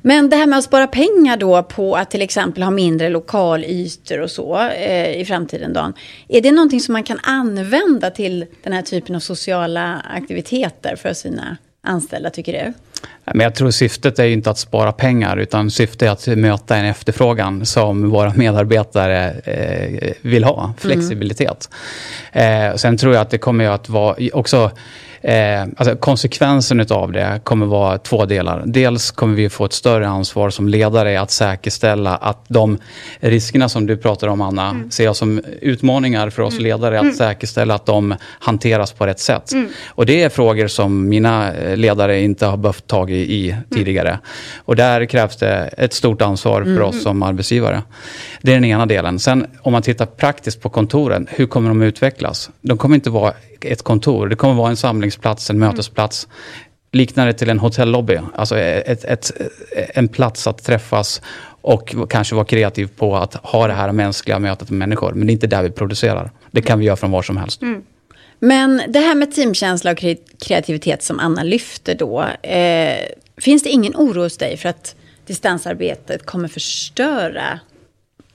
Men det här med att spara pengar då på att till exempel ha mindre lokalytor och så eh, i framtiden, Dan. Är det någonting som man kan använda till den här typen av sociala aktiviteter för sina anställda, tycker du? Men jag tror syftet är ju inte att spara pengar, utan syftet är att möta en efterfrågan som våra medarbetare eh, vill ha, flexibilitet. Eh, sen tror jag att det kommer att vara också Eh, alltså konsekvensen av det kommer vara två delar. Dels kommer vi få ett större ansvar som ledare att säkerställa att de riskerna som du pratar om, Anna, ser jag som utmaningar för oss ledare att säkerställa att de hanteras på rätt sätt. Och det är frågor som mina eh, ledare inte har behövt tag i, i tidigare. Och där krävs det ett stort ansvar för oss som arbetsgivare. Det är den ena delen. Sen om man tittar praktiskt på kontoren, hur kommer de utvecklas? De kommer inte vara ett kontor, det kommer vara en samlingsplats, en mötesplats. Liknande till en hotellobby, alltså ett, ett, en plats att träffas och kanske vara kreativ på att ha det här mänskliga mötet med människor. Men det är inte där vi producerar. Det kan vi göra från var som helst. Men det här med teamkänsla och kreativitet som Anna lyfter då. Eh, finns det ingen oro hos dig för att distansarbetet kommer förstöra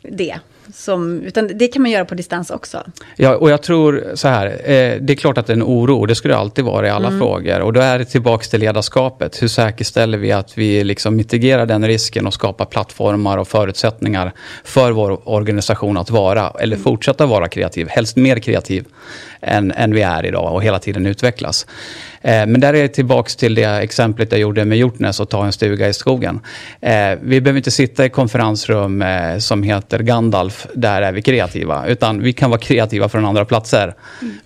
det? Som, utan det kan man göra på distans också. Ja, och jag tror så här, eh, det är klart att det är en oro, det skulle det alltid vara i alla frågor. Och då är det tillbaks till ledarskapet. Hur säkerställer vi att vi liksom mitigerar den risken och skapar plattformar och förutsättningar för vår organisation att vara, eller fortsätta vara kreativ, helst mer kreativ än, än vi är idag och hela tiden utvecklas. Eh, men där är jag tillbaks till det exemplet jag gjorde med Hjortnäs och ta en stuga i skogen. Eh, vi behöver inte sitta i konferensrum eh, som heter Gandalf, där är vi kreativa. Utan vi kan vara kreativa från andra platser.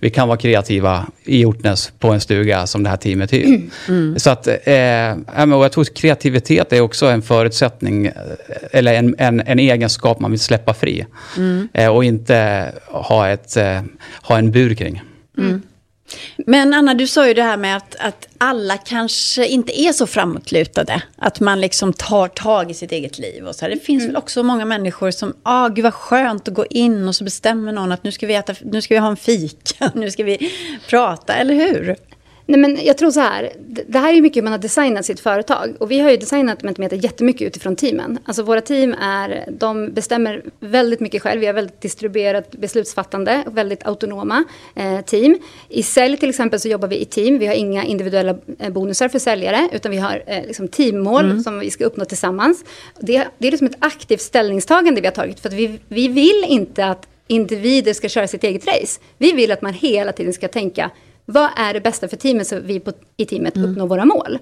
Vi kan vara kreativa i Hjortnäs på en stuga som det här teamet hyr. Så att, eh, ja, men, och jag tror att kreativitet är också en förutsättning, eller en, en, en egenskap man vill släppa fri. Eh, och inte ha, ett, ha en bur kring. Men Anna, du sa ju det här med att, att alla kanske inte är så framåtlutade. Att man liksom tar tag i sitt eget liv. Och så här. Det finns väl också många människor som, ah gud vad skönt att gå in och så bestämmer någon att nu ska vi, äta, nu ska vi ha en fika, nu ska vi prata, eller hur? Nej, men jag tror så här, det- här är mycket hur man har designat sitt företag. Och vi har ju designat Mentimeter jättemycket utifrån teamen. Alltså våra team är, de bestämmer väldigt mycket själv. Vi har väldigt distribuerat beslutsfattande och väldigt autonoma eh, team. I sälj till exempel så jobbar vi i team. Vi har inga individuella eh, bonusar för säljare, utan vi har eh, liksom teammål som vi ska uppnå tillsammans. Det, det är liksom ett aktivt ställningstagande vi har tagit, för att vi, vi vill inte att individer ska köra sitt eget race. Vi vill att man hela tiden ska tänka vad är det bästa för teamet så vi på, i teamet uppnår våra mål?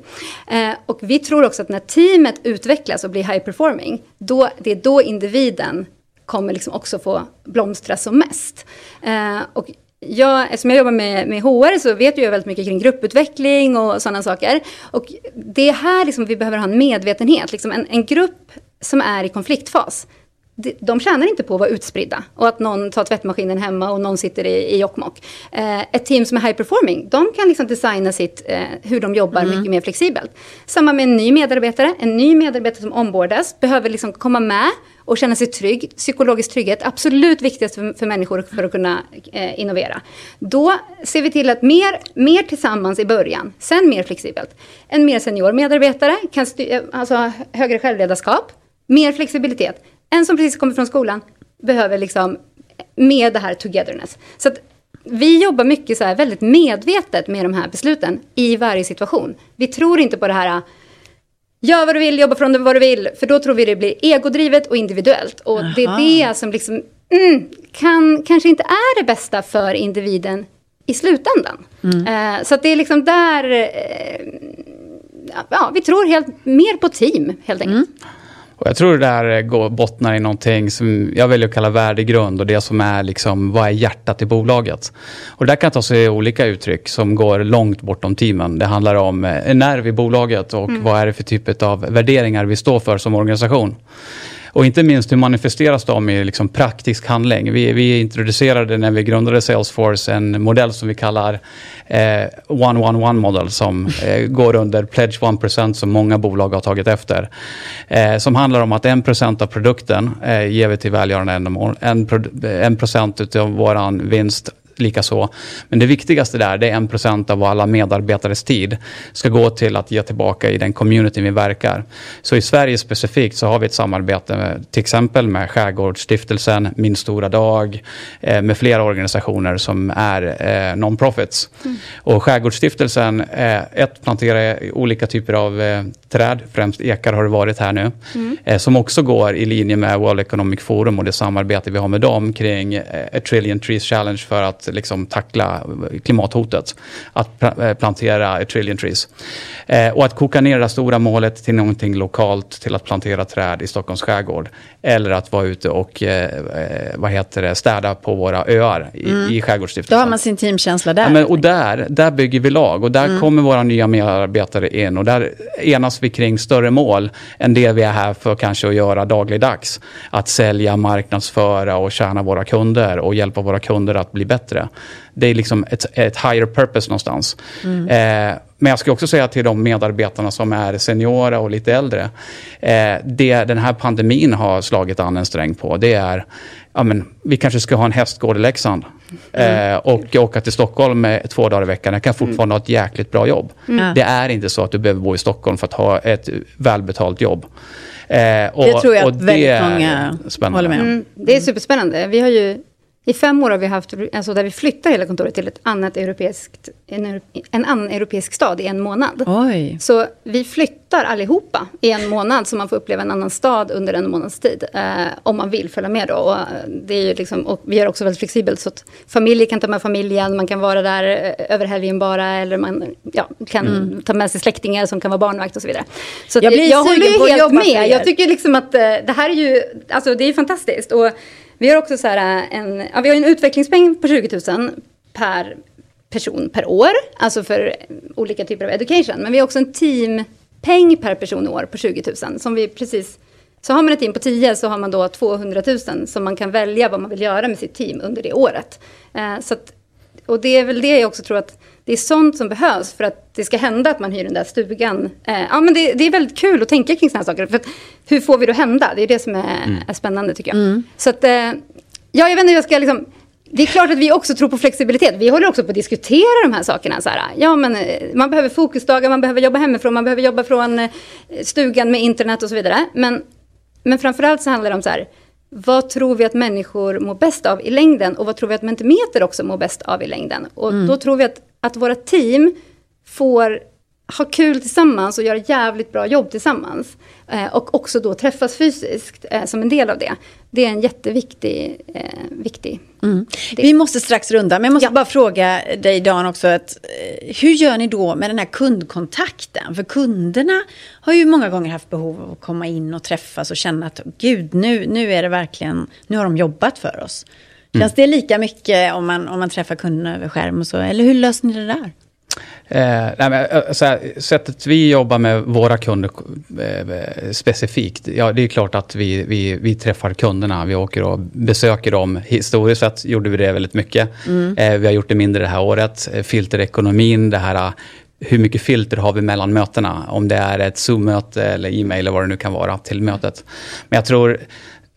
Eh, och vi tror också att när teamet utvecklas och blir high performing, då, det är då individen kommer liksom också få blomstra som mest. Eh, och jag, eftersom jag jobbar med, med HR så vet jag väldigt mycket kring grupputveckling och sådana saker. Och det är här liksom vi behöver ha en medvetenhet. Liksom en, en grupp som är i konfliktfas, de- tjänar inte på att vara utspridda och att någon tar tvättmaskinen hemma och någon sitter i, i Jokkmokk. Eh, ett team som är high performing, de kan liksom designa sitt, eh, hur de jobbar mycket mer flexibelt. Samma med en ny medarbetare. En ny medarbetare som ombordas behöver liksom komma med och känna sig trygg. Psykologisk trygghet, absolut viktigast för, för människor för att kunna eh, innovera. Då ser vi till att mer, mer tillsammans i början, sen mer flexibelt. En mer senior medarbetare kan styr, eh, alltså högre självledarskap, mer flexibilitet. En som precis kommer från skolan behöver liksom med det här togetherness. Så att vi jobbar mycket så här väldigt medvetet med de här besluten i varje situation. Vi tror inte på det här Gör vad du vill, jobba från vad du vill. För då tror vi det blir egodrivet och individuellt. Och det Aha. är det som liksom, mm, kan, kanske inte är det bästa för individen i slutändan. Eh, så att det är liksom där... Eh, ja, vi tror helt, mer på team, helt enkelt. Och jag tror det där går, bottnar i någonting som jag väljer att kalla värdegrund och det som är liksom, vad är hjärtat i bolaget? Och det där kan ta sig olika uttryck som går långt bortom teamen. Det handlar om eh, en nerv i bolaget och vad är det för typ av värderingar vi står för som organisation. Och inte minst hur manifesteras de i liksom praktisk handling. Vi, vi introducerade när vi grundade Salesforce en modell som vi kallar eh, One One One Model som eh, går under Pledge 1% som många bolag har tagit efter. Eh, som handlar om att 1% av produkten eh, ger vi till välgörande ändamål. 1% av vår vinst likaså. Men det viktigaste där det är 1% av alla medarbetares tid ska gå till att ge tillbaka i den community vi verkar. Så i Sverige specifikt så har vi ett samarbete med, till exempel med Skärgårdsstiftelsen, Min stora dag, eh, med flera organisationer som är eh, non-profits. Och Skärgårdsstiftelsen, eh, ett planterar olika typer av eh, träd, främst ekar har det varit här nu, eh, som också går i linje med World Economic Forum och det samarbete vi har med dem kring eh, A Trillion Trees Challenge för att liksom tackla klimathotet. Att eh, plantera trillion trees. Eh, och att koka ner det stora målet till någonting lokalt, till att plantera träd i Stockholms skärgård. Eller att vara ute och eh, vad heter det, städa på våra öar i, i Då Skärgårdsstiftelsen. har man sin teamkänsla där. Ja, men, och där, där bygger vi lag och där kommer våra nya medarbetare in och där enas vi kring större mål än det vi är här för kanske att göra dagligdags. Att sälja, marknadsföra och tjäna våra kunder och hjälpa våra kunder att bli bättre. Det är liksom ett, ett higher purpose någonstans. Eh, men jag ska också säga till de medarbetarna som är seniora och lite äldre. Eh, det den här pandemin har slagit an en sträng på det är ja, men, vi kanske ska ha en hästgård i Leksand. Eh, och åka till Stockholm två dagar i veckan. Jag kan fortfarande ha ett jäkligt bra jobb. Det är inte så att du behöver bo i Stockholm för att ha ett välbetalt jobb. Eh, och, det tror jag och att väldigt är många spännande. håller med om. Mm, det är superspännande. Vi har ju i fem år har vi haft, alltså där vi flyttar hela kontoret till ett annat europeiskt, en, en annan europeisk stad i en månad. Oj. Så vi flyttar allihopa i en månad, så man får uppleva en annan stad under en månads tid. Eh, om man vill följa med då. Och, eh, det är liksom, och vi är också väldigt flexibelt, så att familjer kan ta med familjen, man kan vara där eh, över helgen bara, eller man ja, kan ta med sig släktingar som kan vara barnvakt och så vidare. Så Jag blir jag håller ju helt med. Jag tycker liksom att eh, det här är ju, alltså det är fantastiskt. Och vi har också så här eh, en, ja, vi har en utvecklingspeng på 20 000 per person per år, alltså för olika typer av education. Men vi har också en teampeng per person och år på 20 000 som vi precis så har man ett team på 10 så har man då 200 000 som man kan välja vad man vill göra med sitt team under det året. Eh, så att, och det är väl det jag också tror att det är sånt som behövs för att det ska hända att man hyr den där stugan. Eh, ja, men det, det är väldigt kul att tänka kring sådana här saker. För att, hur får vi det att hända? Det är det som är, är spännande tycker jag. Så att, eh, ja, jag vet inte hur jag ska liksom det är klart att vi också tror på flexibilitet. Vi håller också på att diskutera de här sakerna. Så här, ja, men eh, man behöver fokusdagar, man behöver jobba hemifrån, man behöver jobba från eh, stugan med internet och så vidare. Men, men framförallt så handlar det om så här, vad tror vi att människor mår bäst av i längden och vad tror vi att mentimeter också mår bäst av i längden. Och mm. då tror vi att, att våra team får ha kul tillsammans och göra jävligt bra jobb tillsammans. Eh, och också då träffas fysiskt eh, som en del av det. Det är en jätteviktig eh, viktig mm. Vi måste strax runda, men jag måste ja. bara fråga dig Dan också. Att, eh, hur gör ni då med den här kundkontakten? För kunderna har ju många gånger haft behov av att komma in och träffas och känna att gud, nu, nu är det verkligen, nu har de jobbat för oss. Känns mm. det lika mycket om man, om man träffar kunderna över skärm och så? Eller hur löser ni det där? Eh, nej, men, eh, så här, sättet vi jobbar med våra kunder eh, specifikt, ja det är klart att vi, vi, vi träffar kunderna, vi åker och besöker dem. Historiskt sett gjorde vi det väldigt mycket. Mm. Eh, vi har gjort det mindre det här året. Eh, filterekonomin, det här hur mycket filter har vi mellan mötena? Om det är ett Zoom-möte eller e-mail eller vad det nu kan vara till mötet. Men jag tror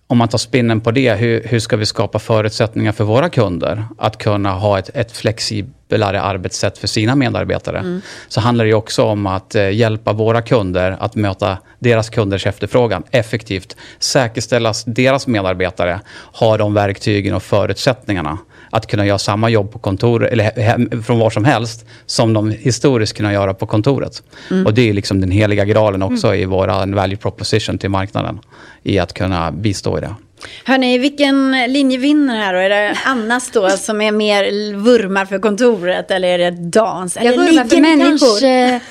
om man tar spinnen på det, hur, hur ska vi skapa förutsättningar för våra kunder att kunna ha ett, ett flexiblare arbetssätt för sina medarbetare? Mm. Så handlar det också om att eh, hjälpa våra kunder att möta deras kunders efterfrågan effektivt. Säkerställa att deras medarbetare har de verktygen och förutsättningarna att kunna göra samma jobb på kontor, eller från var som helst, som de historiskt kunnat göra på kontoret. Mm. Och det är liksom den heliga graalen också mm. i vår value proposition till marknaden, i att kunna bistå i det. Hörni, vilken linje vinner här då? Är det Annas då som är mer vurmar för kontoret eller är det dans? Eller Jag vurmar för människor. Kanske,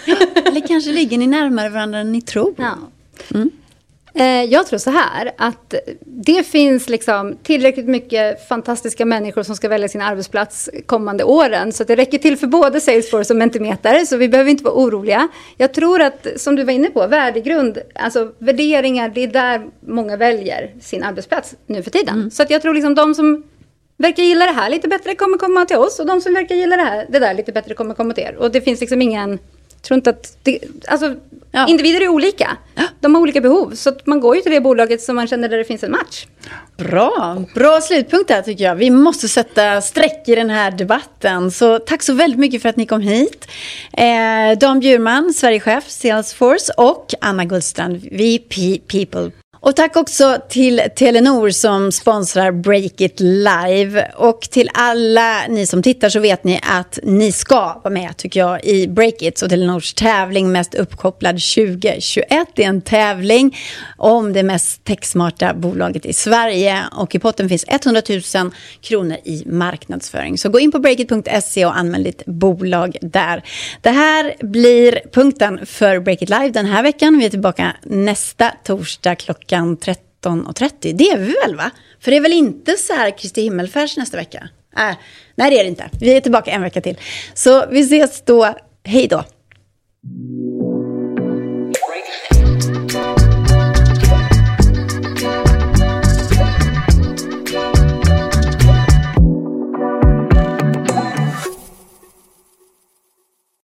eller kanske ligger ni närmare varandra än ni tror? Ja. Mm. Eh, jag tror så här, att det finns liksom tillräckligt mycket fantastiska människor som ska välja sin arbetsplats kommande åren. Så det räcker till för både Salesforce och Mentimeter, så vi behöver inte vara oroliga. Jag tror att, som du var inne på, värdegrund, alltså värderingar, det är där många väljer sin arbetsplats nu för tiden. Mm. Så att jag tror liksom de som verkar gilla det här lite bättre kommer komma till oss och de som verkar gilla det här, det där lite bättre kommer komma till er. Och det finns liksom ingen tror inte att det, alltså, ja. individer är olika. De har olika behov. Så man går ju till det bolaget som man känner där det finns en match. Bra, bra slutpunkt där tycker jag. Vi måste sätta streck i den här debatten. Så tack så väldigt mycket för att ni kom hit. Eh, Dan Bjurman, Sverigechef Salesforce och Anna Gullstrand, VP People och tack också till Telenor som sponsrar Break It Live. Och till alla ni som tittar så vet ni att ni ska vara med tycker jag i Break It. Så Telenors tävling Mest uppkopplad 2021. Det är en tävling om det mest techsmarta bolaget i Sverige. Och i potten finns 100 000 kronor i marknadsföring. Så gå in på breakit.se och anmäl ditt bolag där. Det här blir punkten för Break It Live den här veckan. Vi är tillbaka nästa torsdag klockan klockan 13.30. Det är vi väl va? För det är väl inte så här Kristi himmelfärds nästa vecka? Äh, nej, det är det inte. Vi är tillbaka en vecka till. Så vi ses då. Hej då.